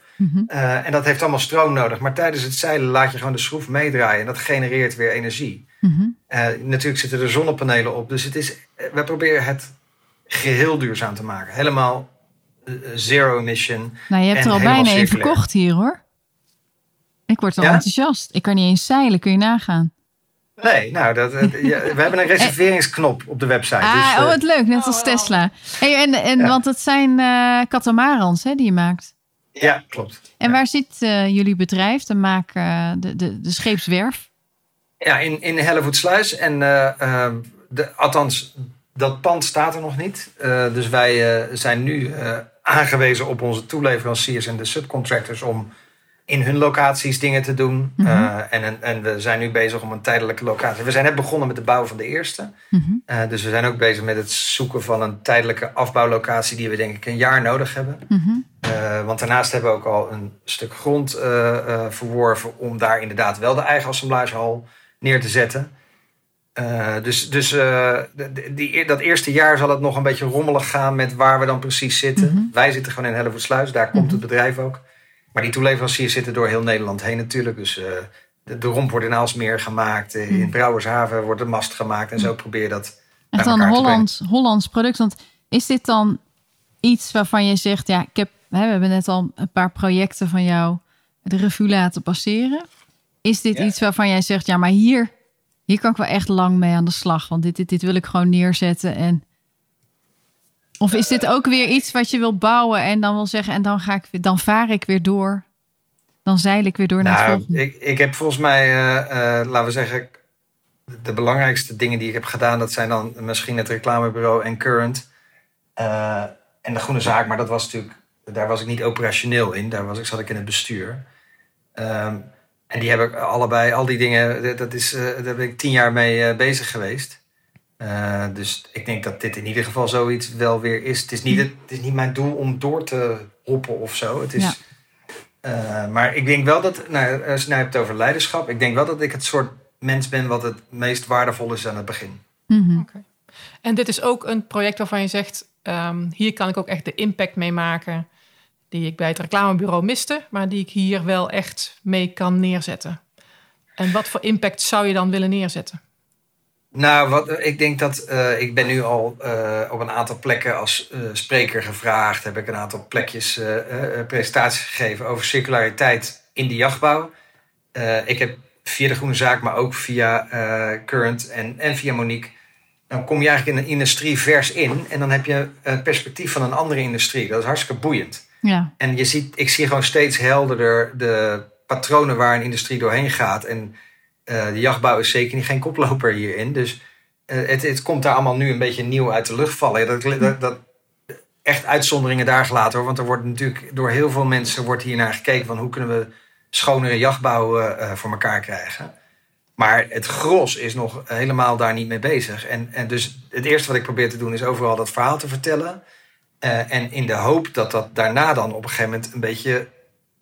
C: en dat heeft allemaal stroom nodig. Maar tijdens het zeilen laat je gewoon de schroef meedraaien. En dat genereert weer energie. Uh, natuurlijk zitten er zonnepanelen op. Dus het is, eh, we proberen het geheel duurzaam te maken. Helemaal zero emission.
A: Nou, je hebt er al bijna een verkocht hier hoor. Ik word al enthousiast. Ik kan niet eens zeilen, kun je nagaan.
C: Nee, nou, dat, [laughs] we hebben een reserveringsknop op de website.
A: Ah, dus, oh, wat leuk, net als Tesla. Hey, en, en, Want het zijn uh, katamarans hè, die je maakt.
C: Ja, klopt.
A: En waar zit jullie bedrijf, de, maak, de, de, de scheepswerf?
C: Ja, in, in Hellevoetsluis. En uh, de, althans, dat pand staat er nog niet. Uh, dus wij uh, zijn nu aangewezen op onze toeleveranciers en de subcontractors om in hun locaties dingen te doen. Mm -hmm. en, en we zijn nu bezig om een tijdelijke locatie. We zijn net begonnen met de bouw van de eerste. Mm -hmm. dus we zijn ook bezig met het zoeken van een tijdelijke afbouwlocatie die we denk ik een jaar nodig hebben. Mm -hmm. want daarnaast hebben we ook al een stuk grond verworven om daar inderdaad wel de eigen assemblagehal neer te zetten. Dus dus uh, die, dat eerste jaar zal het nog een beetje rommelig gaan met waar we dan precies zitten. Mhm. Wij zitten gewoon in Hellevoetsluis, daar komt het mhm. bedrijf ook. Maar die toeleveranciers zitten door heel Nederland heen natuurlijk. Dus uh, de, de, romp wordt in Aalsmeer gemaakt. Mm In Brouwershaven wordt de mast gemaakt. En zo probeer je dat
A: Echt dan een Hollands, Hollands product. Want is dit dan iets waarvan je zegt... Ja, ik heb, hè, we hebben net al een paar projecten van jou de revue laten passeren. Is dit iets waarvan jij zegt, ja, maar hier, hier kan ik wel echt lang mee aan de slag. Want dit, dit, dit wil ik gewoon neerzetten. En... Of is dit ook weer iets wat je wil bouwen en dan wil zeggen, en dan, ga ik, dan vaar ik weer door. Dan zeil ik weer door naar het nou, volgende.
C: Ik, ik heb volgens mij, uh, uh, laten we zeggen, de belangrijkste dingen die ik heb gedaan, dat zijn dan misschien het reclamebureau en Current. Uh, en de Groene Zaak, maar dat was natuurlijk, daar was ik niet operationeel in. Daar was ik, zat ik in het bestuur. Um, en die heb ik allebei, al die dingen, dat is, daar ben ik tien jaar mee bezig geweest. Uh, dus ik denk dat dit in ieder geval zoiets wel weer is. Het is niet, het, het is niet mijn doel om door te hoppen of zo. Het is, ja. maar ik denk wel dat, nou, als je nou hebt over leiderschap, ik denk wel dat ik het soort mens ben wat het meest waardevol is aan het begin.
B: Mm -hmm. okay. En dit is ook een project waarvan je zegt, um, hier kan ik ook echt de impact mee maken die ik bij het reclamebureau miste, maar die ik hier wel echt mee kan neerzetten. En wat voor impact zou je dan willen neerzetten?
C: Nou, wat, ik denk dat uh, ik ben nu al uh, op een aantal plekken als uh, spreker gevraagd. Heb ik een aantal plekjes presentaties gegeven over circulariteit in de jachtbouw. ik heb via de Groene Zaak, maar ook via Current en, en via Monique. Dan kom je eigenlijk in een industrie vers in. En dan heb je een perspectief van een andere industrie. Dat is hartstikke boeiend.
A: Ja.
C: En je ziet, ik zie gewoon steeds helderder de patronen waar een industrie doorheen gaat. En uh, de jachtbouw is zeker niet geen koploper hierin. Dus uh, het, het komt daar allemaal nu een beetje nieuw uit de lucht vallen. Dat, dat, dat echt uitzonderingen daar gelaten hoor. Want er wordt natuurlijk door heel veel mensen wordt hier naar gekeken van hoe kunnen we schonere jachtbouw uh, voor elkaar krijgen. Maar het gros is nog helemaal daar niet mee bezig. En, en dus het eerste wat ik probeer te doen is overal dat verhaal te vertellen. En in de hoop dat dat daarna dan op een gegeven moment een beetje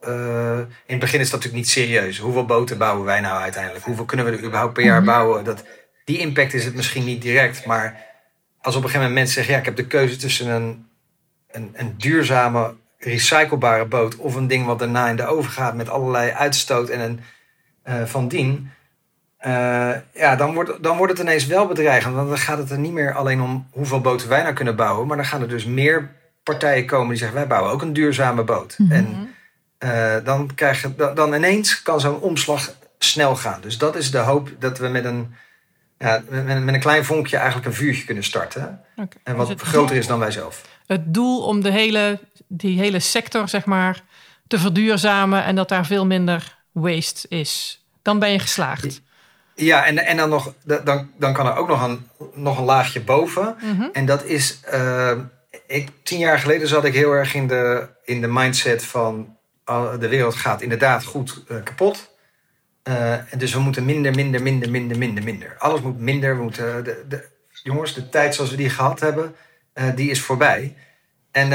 C: uh, in het begin is dat natuurlijk niet serieus. Hoeveel boten bouwen wij nou uiteindelijk? Hoeveel kunnen we er überhaupt per jaar mhm. bouwen? Dat, die impact is het misschien niet direct. Maar als op een gegeven moment mensen zeggen: ja, ik heb de keuze tussen een, een, een duurzame, recyclebare boot. of een ding wat daarna in de oven gaat met allerlei uitstoot en een uh, van dien. Uh, ja, dan wordt, dan wordt het ineens wel bedreigend. Want dan gaat het er niet meer alleen om hoeveel boten wij nou kunnen bouwen. Maar dan gaan er dus meer partijen komen die zeggen: wij bouwen ook een duurzame boot. Mm -hmm. En uh, dan, krijg je, dan, dan ineens kan zo'n omslag snel gaan. Dus dat is de hoop dat we met een, ja, met, met een klein vonkje eigenlijk een vuurtje kunnen starten. Okay. En wat dus groter doel, is dan wij zelf.
B: Het doel om de hele, die hele sector zeg maar, te verduurzamen en dat daar veel minder waste is. Dan ben je geslaagd.
C: Ja, en, en dan, nog, dan, dan kan er ook nog een, nog een laagje boven. Mm -hmm. En dat is. Uh, ik, tien jaar geleden zat ik heel erg in de, in de mindset van de wereld gaat inderdaad goed uh, kapot. Uh, dus we moeten minder, minder, minder, minder, minder, minder. Alles moet minder. We moeten, de, de, jongens, de tijd zoals we die gehad hebben, die is voorbij. En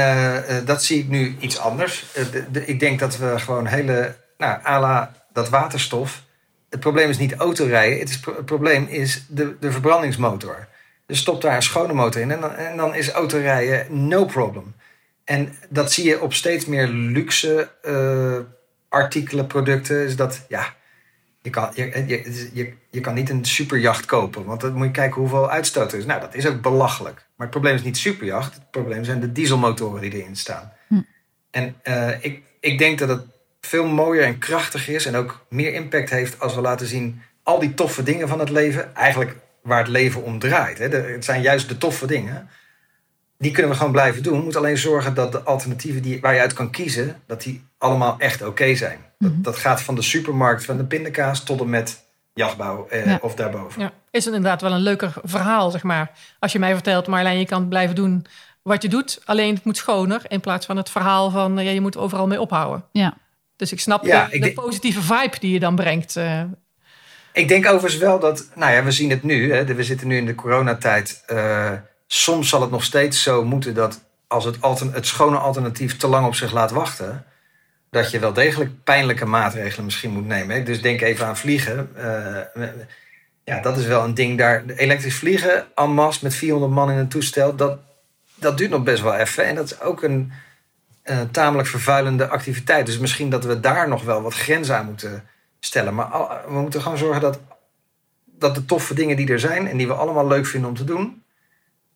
C: dat zie ik nu iets anders. De, ik denk dat we gewoon hele, nou, à la dat waterstof. Het probleem is niet autorijden. Het, het probleem is de, de verbrandingsmotor. Dus stop daar een schone motor in en dan, en dan is autorijden no problem. En dat zie je op steeds meer luxe uh, artikelen, producten. Is dat, ja, je kan, je, je, je, je kan niet een superjacht kopen. Want dan moet je kijken hoeveel uitstoot er is. Nou, dat is ook belachelijk. Maar het probleem is niet superjacht. Het probleem zijn de dieselmotoren die erin staan. Hm. En uh, ik, ik denk dat het veel mooier en krachtiger is. En ook meer impact heeft als we laten zien al die toffe dingen van het leven. Eigenlijk waar het leven om draait. Hè. Het zijn juist de toffe dingen die kunnen we gewoon blijven doen. We moeten alleen zorgen dat de alternatieven die, waar je uit kan kiezen, dat die allemaal echt oké zijn. dat, mhm. dat, gaat van de supermarkt van de pindakaas tot en met jachtbouw eh, of daarboven. Ja.
B: Is het inderdaad wel een leuker verhaal, zeg maar. Als je mij vertelt, Marlijn, je kan blijven doen wat je doet, alleen het moet schoner, in plaats van het verhaal van ja, je moet overal mee ophouden.
A: Ja.
B: Dus ik snap ja, de, de positieve vibe die je dan brengt. Uh.
C: Ik denk overigens wel dat, nou ja, we zien het nu, hè, we zitten nu in de coronatijd. Uh, soms zal het nog steeds zo moeten dat als het, het schone alternatief te lang op zich laat wachten, dat je wel degelijk pijnlijke maatregelen misschien moet nemen. Dus denk even aan vliegen. Uh, ja, dat is wel een ding daar. Elektrisch vliegen, en met 400 man in een toestel, dat, dat duurt nog best wel even. En dat is ook een tamelijk vervuilende activiteit. Dus misschien dat we daar nog wel wat grenzen aan moeten stellen. Maar we moeten gewoon zorgen dat, dat de toffe dingen die er zijn en die we allemaal leuk vinden om te doen,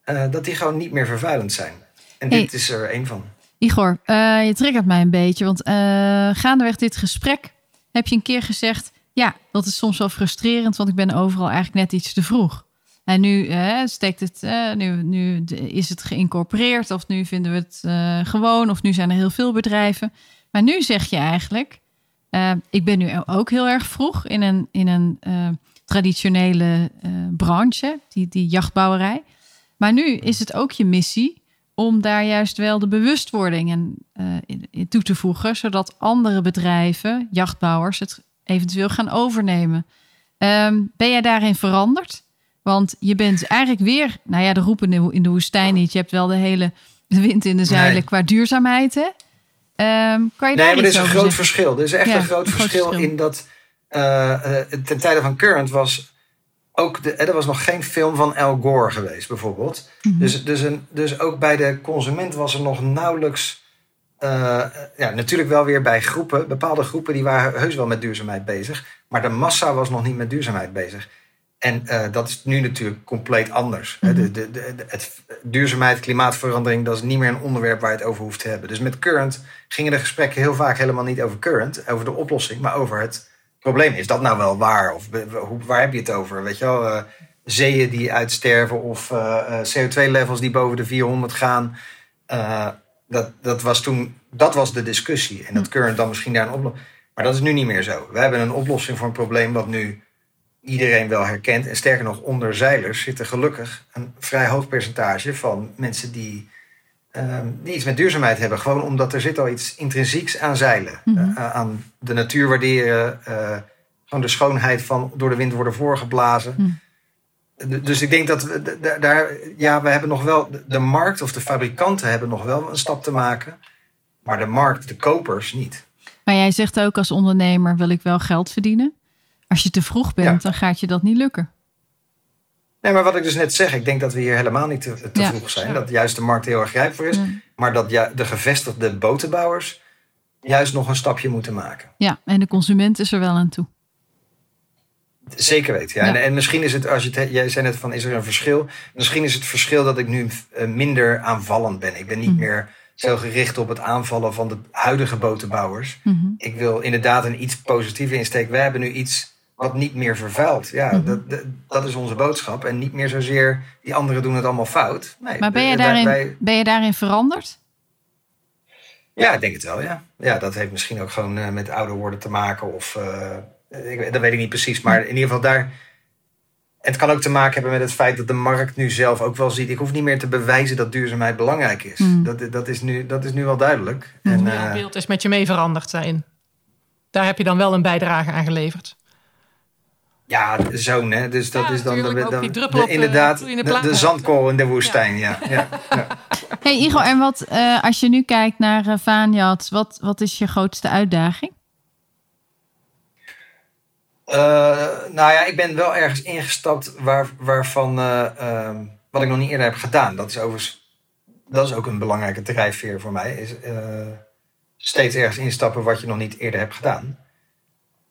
C: uh, dat die gewoon niet meer vervuilend zijn. En dit is er één van.
A: Igor, uh, je triggert mij een beetje, want uh, gaandeweg dit gesprek heb je een keer gezegd: ja, dat is soms wel frustrerend, want ik ben overal eigenlijk net iets te vroeg. En nu steekt het, nu, nu is het geïncorporeerd, of nu vinden we het gewoon, of nu zijn er heel veel bedrijven. Maar nu zeg je eigenlijk: ik ben nu ook heel erg vroeg in een, in een traditionele branche, die, die jachtbouwerij. Maar nu is het ook je missie om daar juist wel de bewustwording in, uh, in, toe te voegen, zodat andere bedrijven, jachtbouwers, het eventueel gaan overnemen. Um, ben jij daarin veranderd? Want je bent eigenlijk weer, nou ja, de roepen in de woestijn niet. Je hebt wel de hele wind in de zeilen nee. qua duurzaamheid. Hè? Um, kan je
C: nee,
A: maar
C: er is een groot verschil. Er is echt ja, een groot, een verschil, verschil, in dat uh, uh, ten tijde van Current was ook de, er was nog geen film van Al Gore geweest, bijvoorbeeld. Mm-hmm. dus, dus, een, dus ook bij de consument was er nog nauwelijks. Uh, ja, natuurlijk wel weer bij groepen, bepaalde groepen die waren heus wel met duurzaamheid bezig. Maar de massa was nog niet met duurzaamheid bezig. En uh, dat is nu natuurlijk compleet anders. Mm -hmm. de, de, de, het, duurzaamheid, klimaatverandering, dat is niet meer een onderwerp waar je het over hoeft te hebben. Dus met Current gingen de gesprekken heel vaak helemaal niet over Current, over de oplossing, maar over het probleem. Is dat nou wel waar? Of waar heb je het over? Weet je wel, uh, zeeën die uitsterven of uh, CO2-levels die boven de 400 gaan. dat, dat was toen, dat was de discussie. En dat Current dan misschien daar een oplossing. Maar dat is nu niet meer zo. We hebben een oplossing voor een probleem wat nu iedereen wel herkent. En sterker nog, onder zeilers zit er gelukkig een vrij hoog percentage van mensen die, um, die iets met duurzaamheid hebben. Gewoon omdat er zit al iets intrinsieks aan zeilen. Mm -hmm. uh, aan de natuur waarderen. Uh, gewoon de schoonheid van door de wind worden voorgeblazen. Mm. Dus ik denk dat we daar, ja, we hebben nog wel, de markt of de fabrikanten hebben nog wel een stap te maken. Maar de markt, de kopers niet.
A: Maar jij zegt ook als ondernemer wil ik wel geld verdienen. Als je te vroeg bent, ja. dan gaat je dat niet lukken.
C: Nee, maar wat ik dus net zeg, ik denk dat we hier helemaal niet te, te ja. vroeg zijn. Dat juist de markt heel erg rijp voor is. Maar dat ja, de gevestigde botenbouwers juist nog een stapje moeten maken.
A: Ja, en de consument is er wel aan toe.
C: Zeker weten, ja. En, en, misschien is het, als je het, jij zei net van, is er een verschil? Misschien is het verschil dat ik nu minder aanvallend ben. Ik ben niet mm. meer zo gericht op het aanvallen van de huidige botenbouwers. Mm -hmm. Ik wil inderdaad een iets positieve insteek. We hebben nu iets wat niet meer vervuilt. Ja, mm -hmm. dat, dat, dat, is onze boodschap. En niet meer zozeer, die anderen doen het allemaal fout. Nee,
A: maar ben je, daarin, wij... ben je daarin veranderd?
C: Ja, ik denk het wel, ja. Ja, dat heeft misschien ook gewoon uh, met ouder worden te maken. Of, uh, ik, dat weet ik niet precies. Maar in ieder geval daar... Het kan ook te maken hebben met het feit dat de markt nu zelf ook wel ziet. Ik hoef niet meer te bewijzen dat duurzaamheid belangrijk is. Mm. Dat, dat, is nu, dat is nu wel duidelijk.
B: Mm. En, uh, het beeld is met je mee veranderd zijn. Daar heb je dan wel een bijdrage aan geleverd.
C: Ja, zo'n, hè. Dus dat ja, is dan de, de, de, de inderdaad de, de, de zandkorrel in de woestijn. Ja. Ja. [laughs] ja.
A: Hey Igor, en wat uh, als je nu kijkt naar uh, wat, wat is je grootste uitdaging?
C: Uh, nou ja, ik ben wel ergens ingestapt waar, waarvan wat ik nog niet eerder heb gedaan. Dat is overigens, dat is ook een belangrijke drijfveer voor mij. Is steeds ergens instappen wat je nog niet eerder hebt gedaan.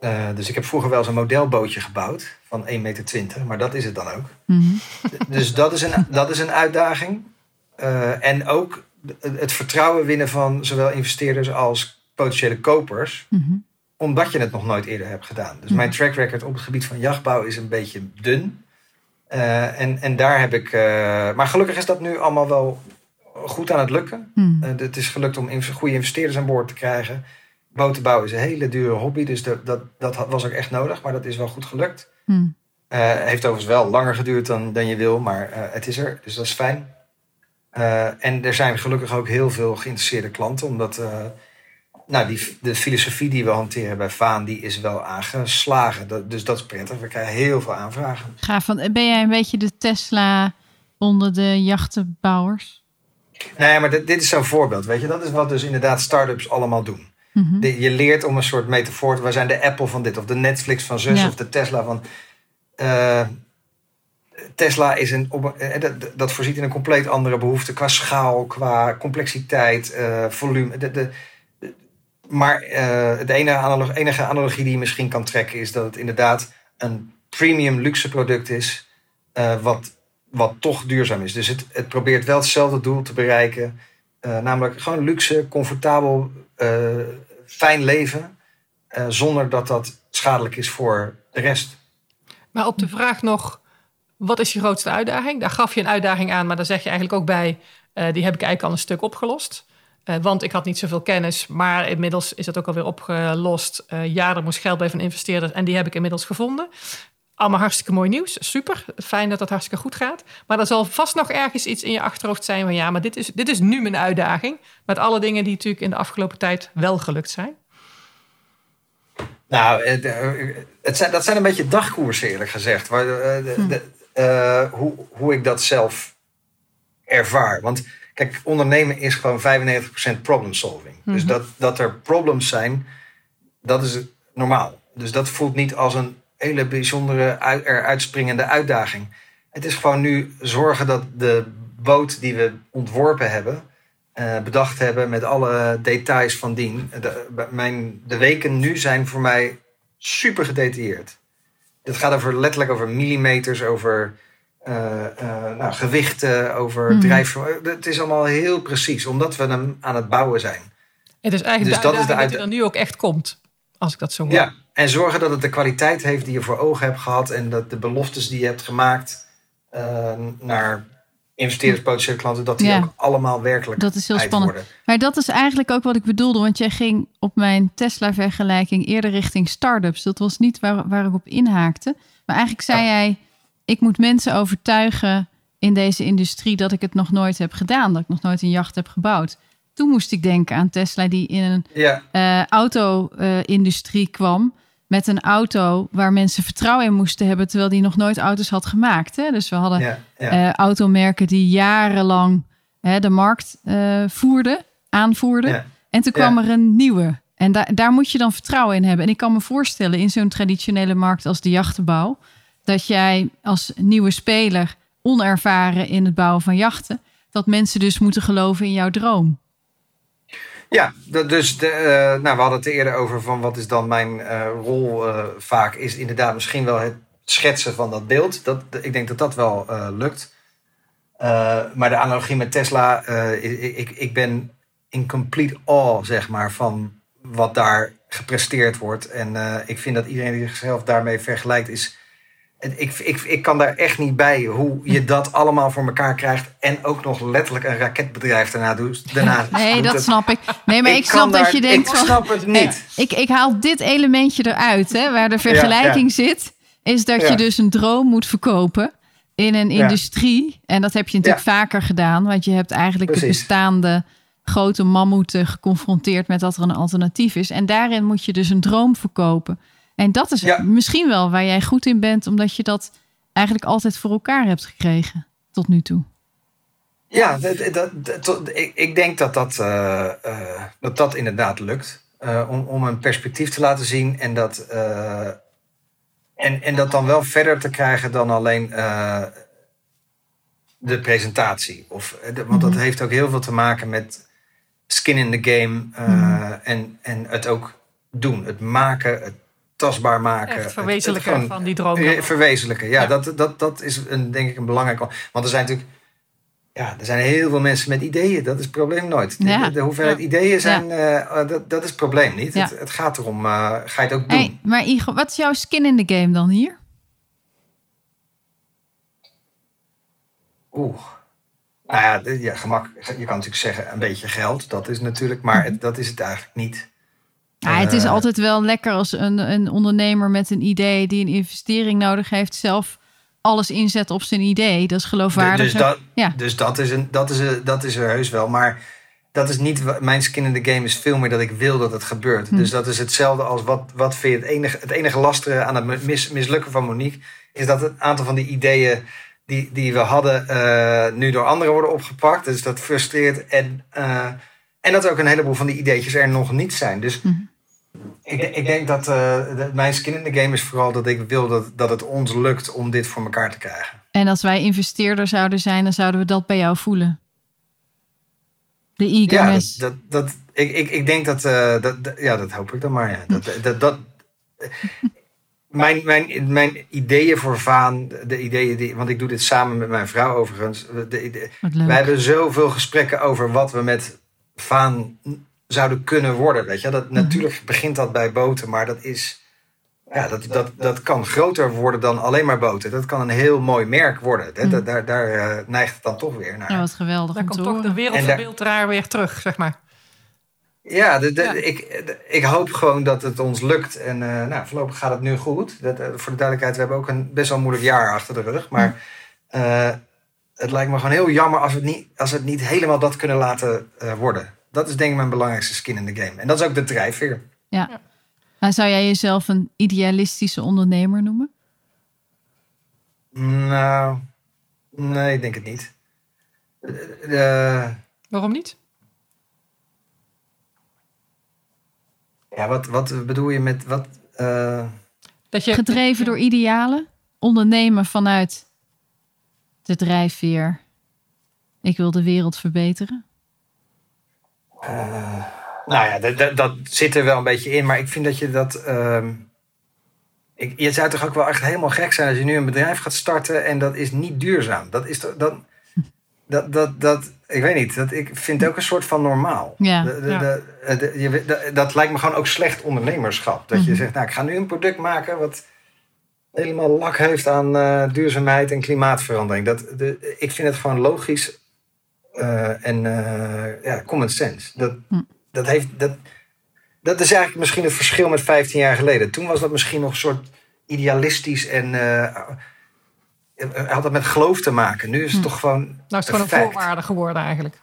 C: Uh, dus ik heb vroeger wel eens een modelbootje gebouwd van 1,20 meter, maar dat is het dan ook. Mm -hmm. Dus dat is een, dat is een uitdaging. Uh, en ook het vertrouwen winnen van zowel investeerders als potentiële kopers, mm -hmm. omdat je het nog nooit eerder hebt gedaan. Dus mijn track record op het gebied van jachtbouw is een beetje dun. Uh, en, en daar heb ik. maar gelukkig is dat nu allemaal wel goed aan het lukken. Het is gelukt om goede investeerders aan boord te krijgen botenbouw is een hele dure hobby, dus dat, dat, dat was ook echt nodig, maar dat is wel goed gelukt. Hmm. Uh, heeft overigens wel langer geduurd dan, dan je wil, maar uh, het is er, dus dat is fijn. Uh, en er zijn gelukkig ook heel veel geïnteresseerde klanten, omdat nou, die, de filosofie die we hanteren bij Vaan, die is wel aangeslagen. Dat, dus dat is prettig. We krijgen heel veel aanvragen.
A: Gaaf. Van, ben jij een beetje de Tesla onder de jachtenbouwers?
C: Nee, maar dit, dit is zo'n voorbeeld. Weet je, dat is wat dus inderdaad start-ups allemaal doen. De, je leert om een soort metafoor. We zijn de Apple van dit, of de Netflix van zus, ja. of de Tesla van. Uh, Tesla is een, uh, dat, dat, voorziet in een compleet andere behoefte qua schaal, qua complexiteit, uh, volume. De, de, maar de enige analogie, enige analogie die je misschien kan trekken is dat het inderdaad een premium luxe product is, wat, wat toch duurzaam is. Dus het, het probeert wel hetzelfde doel te bereiken. Namelijk gewoon luxe, comfortabel, uh, fijn leven. Uh, zonder dat dat schadelijk is voor de rest.
B: Maar op de vraag nog, wat is je grootste uitdaging? Daar gaf je een uitdaging aan, maar daar zeg je eigenlijk ook bij, die heb ik eigenlijk al een stuk opgelost. want ik had niet zoveel kennis, maar inmiddels is dat ook alweer opgelost. ja, er moest geld bij van investeerders en die heb ik inmiddels gevonden. Allemaal hartstikke mooi nieuws. Super. Fijn dat dat hartstikke goed gaat. Maar er zal vast nog ergens iets in je achterhoofd zijn van ja, maar dit is, dit is nu mijn uitdaging. Met alle dingen die natuurlijk in de afgelopen tijd wel gelukt zijn.
C: Nou, het, zijn, dat zijn een beetje dagkoersen eerlijk gezegd. Waar, de, hm. de, uh, hoe, hoe ik dat zelf ervaar. Want kijk, ondernemen is gewoon 95% problem solving. Dus mhm. dat, dat er problems zijn, dat is normaal. Dus dat voelt niet als een hele bijzondere, eruit springende uitdaging. Het is gewoon nu zorgen dat de boot die we ontworpen hebben, uh, bedacht hebben met alle details van dien. De, mijn, de weken nu zijn voor mij super gedetailleerd. Het gaat over, letterlijk over millimeters, over eh, eh, nou, gewichten, over
A: Mhm.
C: drijf. Het is allemaal heel precies, omdat we hem aan het bouwen zijn.
B: Het is eigenlijk
C: Dus
B: de
C: dat is de
B: uitdaging dat
C: uit-
B: hij er nu ook echt komt. Als ik dat zo hoor.
C: Ja, en zorgen dat het de kwaliteit heeft die je voor ogen hebt gehad en dat de beloftes die je hebt gemaakt eh, naar investeerders, potentiële klanten, dat die
A: Ja.
C: ook allemaal werkelijk
A: Dat is heel spannend.
C: worden.
A: Maar dat is eigenlijk ook wat ik bedoelde. Want jij ging op mijn Tesla-vergelijking eerder richting start-ups. Dat was niet waar, waar ik op inhaakte. Maar eigenlijk zei jij... ik moet mensen overtuigen in deze industrie... dat ik het nog nooit heb gedaan. Dat ik nog nooit een jacht heb gebouwd. Toen moest ik denken aan Tesla die in een
C: Ja,
A: eh, auto-industrie kwam... met een auto waar mensen vertrouwen in moesten hebben... terwijl die nog nooit auto's had gemaakt. Hè? Dus we hadden
C: ja, ja.
A: eh, automerken die jarenlang hè, de markt eh, voerden, aanvoerden.
C: Ja.
A: En toen kwam er een nieuwe. En da daar moet je dan vertrouwen in hebben. En ik kan me voorstellen in zo'n traditionele markt als de jachtenbouw... dat jij als nieuwe speler, onervaren in het bouwen van jachten... dat mensen dus moeten geloven in jouw droom.
C: Ja, dus de, eh, nou, we hadden het eerder over van wat is dan mijn eh, rol eh, vaak. Is inderdaad misschien wel het schetsen van dat beeld. Dat, ik denk dat dat wel lukt. Maar de analogie met Tesla, ik, ik, ben in complete awe, zeg maar, van wat daar gepresteerd wordt. En ik vind dat iedereen die zichzelf daarmee vergelijkt is... Ik, ik, ik kan daar echt niet bij hoe je dat allemaal voor elkaar krijgt. En ook nog letterlijk een raketbedrijf daarna doet. Daarna [laughs]
A: Nee, dat
C: het.
A: snap ik. Nee, maar ik, snap dat je denkt
C: Ik snap het niet.
A: Ik, ik haal dit elementje eruit, hè, waar de vergelijking zit. Is dat je dus een droom moet verkopen in een industrie. En dat heb je natuurlijk vaker gedaan. Want je hebt eigenlijk de bestaande grote mammoeten geconfronteerd met dat er een alternatief is. En daarin moet je dus een droom verkopen. En dat is
C: Ja.
A: misschien wel waar jij goed in bent. Omdat je dat eigenlijk altijd voor elkaar hebt gekregen. Tot nu toe.
C: Ja, dat, dat, ik, ik denk dat dat, eh, eh, dat, dat inderdaad lukt. Eh, om, om een perspectief te laten zien en dat, en, en dat dan wel verder te krijgen dan alleen de presentatie. Of, de- want dat
A: Mhm.
C: heeft ook heel veel te maken met skin in the game
A: Mhm.
C: en, en het ook doen. Het maken, het tastbaar maken.
B: Echt
C: het-
B: verwezenlijken
C: het gewoon-
B: van die droom.
C: Eh, Verwezenlijken, ja.
B: Ja.
C: Dat, dat, dat is een, denk ik een belangrijk... Want er zijn natuurlijk... Ja, er zijn heel veel mensen met ideeën. Dat is het probleem nooit. De-
A: Ja.
C: De, hoeveelheid
B: Ja.
C: ideeën zijn... eh, dat, dat is het probleem niet. Het, het gaat erom, eh, ga je het ook doen?
A: Hey, maar Igor, wat is jouw skin in the game dan hier?
C: Oeh. Nou ja, ja, gemak. Je kan natuurlijk zeggen een beetje geld. Dat is natuurlijk... Maar het- dat is het eigenlijk niet.
A: Ja, het is
C: Eh,
A: altijd wel lekker als een, een ondernemer met een idee die een investering nodig heeft, zelf alles inzet op zijn idee. Dat is geloofwaardig.
C: Dus dat,
A: Ja.
C: dus dat is, een, dat, is een, dat is er heus wel. Maar dat is niet. Mijn skin in the game is veel meer dat ik wil dat het gebeurt.
A: Hm.
C: Dus dat is hetzelfde als wat, wat vind je het enige, het enige lastige aan het mis, mislukken van Monique. Is dat een aantal van die ideeën die, die we hadden eh, nu door anderen worden opgepakt. Dus dat frustreert. En, eh, en dat ook een heleboel van die ideetjes er nog niet zijn. Dus
A: Mhm.
C: Ik, ik denk dat eh, mijn skin in the game is vooral dat ik wil dat, dat het ons lukt om dit voor elkaar te krijgen.
A: En als wij investeerder zouden zijn, dan zouden we dat bij jou voelen. De eagerness.
C: Ja, dat, dat, dat, ik, ik, ik denk dat, eh, dat, dat- Ja, dat hoop ik dan maar. Ja. Dat, [laughs] dat, dat, mijn, mijn, mijn ideeën voor Vaan, de ideeën die. Want ik doe dit samen met mijn vrouw overigens. De, de,
A: Wat leuk.
C: wij hebben zoveel gesprekken over wat we met Vaan zouden kunnen worden. Weet je? Dat,
A: Mhm.
C: Natuurlijk begint dat bij boten, maar dat is. Ja, dat, dat, dat kan groter worden dan alleen maar boten. Dat kan een heel mooi merk worden. Hè?
A: Mhm.
C: Daar, daar eh, neigt het dan toch weer naar.
A: Ja, wat geweldig
B: Daar komt toch de
A: horen.
B: wereldverbeelderaar weer terug, zeg maar.
C: Ja, de, de-
B: Ja.
C: Ik, de- ik hoop gewoon dat het ons lukt. En eh, nou, voorlopig gaat het nu goed. Dat, eh, voor de duidelijkheid, we hebben ook een best wel moeilijk jaar achter de rug. Maar eh, het lijkt me gewoon heel jammer als we het niet, als we het niet helemaal dat kunnen laten eh, worden. Dat is denk ik mijn belangrijkste skin in the game. En dat is ook de drijfveer.
A: Ja. Maar zou jij jezelf een idealistische ondernemer noemen?
C: Nou, nee, ik denk het niet. Eh, eh,
B: Waarom niet?
C: ja, wat, wat bedoel je met wat? eh,
B: Dat je,
A: Gedreven door idealen? Ondernemen vanuit de drijfveer. Ik wil de wereld verbeteren.
C: Nou ja, dat, dat, zit er wel een beetje in. Maar ik vind dat je dat. ehm, Ik, je zou toch ook wel echt helemaal gek zijn als je nu een bedrijf gaat starten en dat is niet duurzaam. Dat is toch- dan, dat, dat, dat, ik weet niet, dat, ik vind het ook een soort van normaal.
A: Ja.
C: De- de-
B: Ja.
C: dat lijkt me gewoon ook slecht ondernemerschap. Dat je
A: Mhm.
C: zegt, nou ik ga nu een product maken wat helemaal lak heeft aan eh, duurzaamheid en klimaatverandering. Dat, de, ik vind het gewoon logisch eh, en eh, ja, common sense. Dat,
A: Hm.
C: dat, heeft, dat, dat is eigenlijk misschien het verschil met 15 jaar geleden. Toen was dat misschien nog een soort idealistisch en eh, had dat met geloof te maken. Nu is het
A: Hm.
C: toch gewoon.
B: Nou is het gewoon een voorwaarde geworden eigenlijk.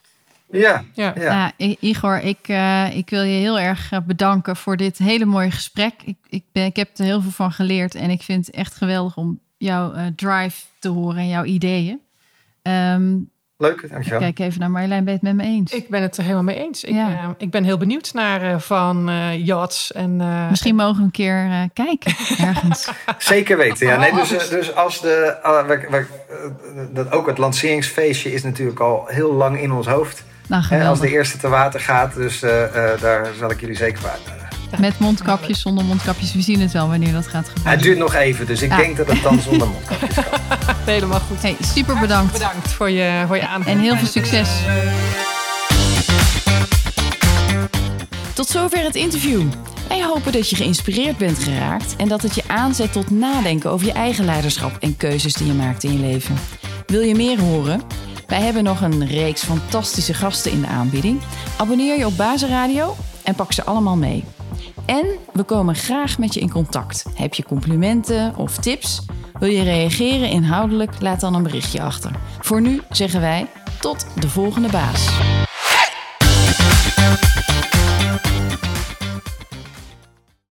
C: Ja,
B: Ja.
C: ja.
A: Igor, ik, eh, ik wil je heel erg bedanken voor dit hele mooie gesprek. Ik, ik, ben, ik heb er heel veel van geleerd en ik vind het echt geweldig om jouw eh, drive te horen en jouw ideeën. Ehm,
C: leuk,
A: ik
C: dankjewel.
A: kijk even naar Marjolein, ben je het met me eens?
B: Ik ben het er helemaal mee eens. Ik,
A: Ja.
B: eh, ik ben heel benieuwd naar eh, van eh yachts en eh,
A: Misschien mogen we een keer eh, kijken [laughs] ergens.
C: Zeker weten. Ja. Nee, dus, eh, dus als de. ah, we- we- dat ook het lanceringsfeestje is natuurlijk al heel lang in ons hoofd.
A: Nou,
C: Hè, als de eerste te water gaat. Dus eh, eh, daar zal ik jullie zeker voor uitnodigen.
A: Met mondkapjes, zonder mondkapjes. We zien het wel wanneer dat gaat gebeuren.
C: Het duurt nog even, dus ik
A: Ja.
C: denk dat het dan zonder [laughs] mondkapjes kan.
B: Helemaal goed.
A: Hey, super bedankt.
B: Bedankt voor je, voor je aandacht.
A: En heel veel succes.
D: Tot zover het interview. Wij hopen dat je geïnspireerd bent geraakt en dat het je aanzet tot nadenken over je eigen leiderschap en keuzes die je maakt in je leven. Wil je meer horen? Wij hebben nog een reeks fantastische gasten in de aanbieding. Abonneer je op Bazenradio en pak ze allemaal mee. En we komen graag met je in contact. Heb je complimenten of tips? Wil je reageren inhoudelijk? Laat dan een berichtje achter. Voor nu zeggen wij tot de volgende baas.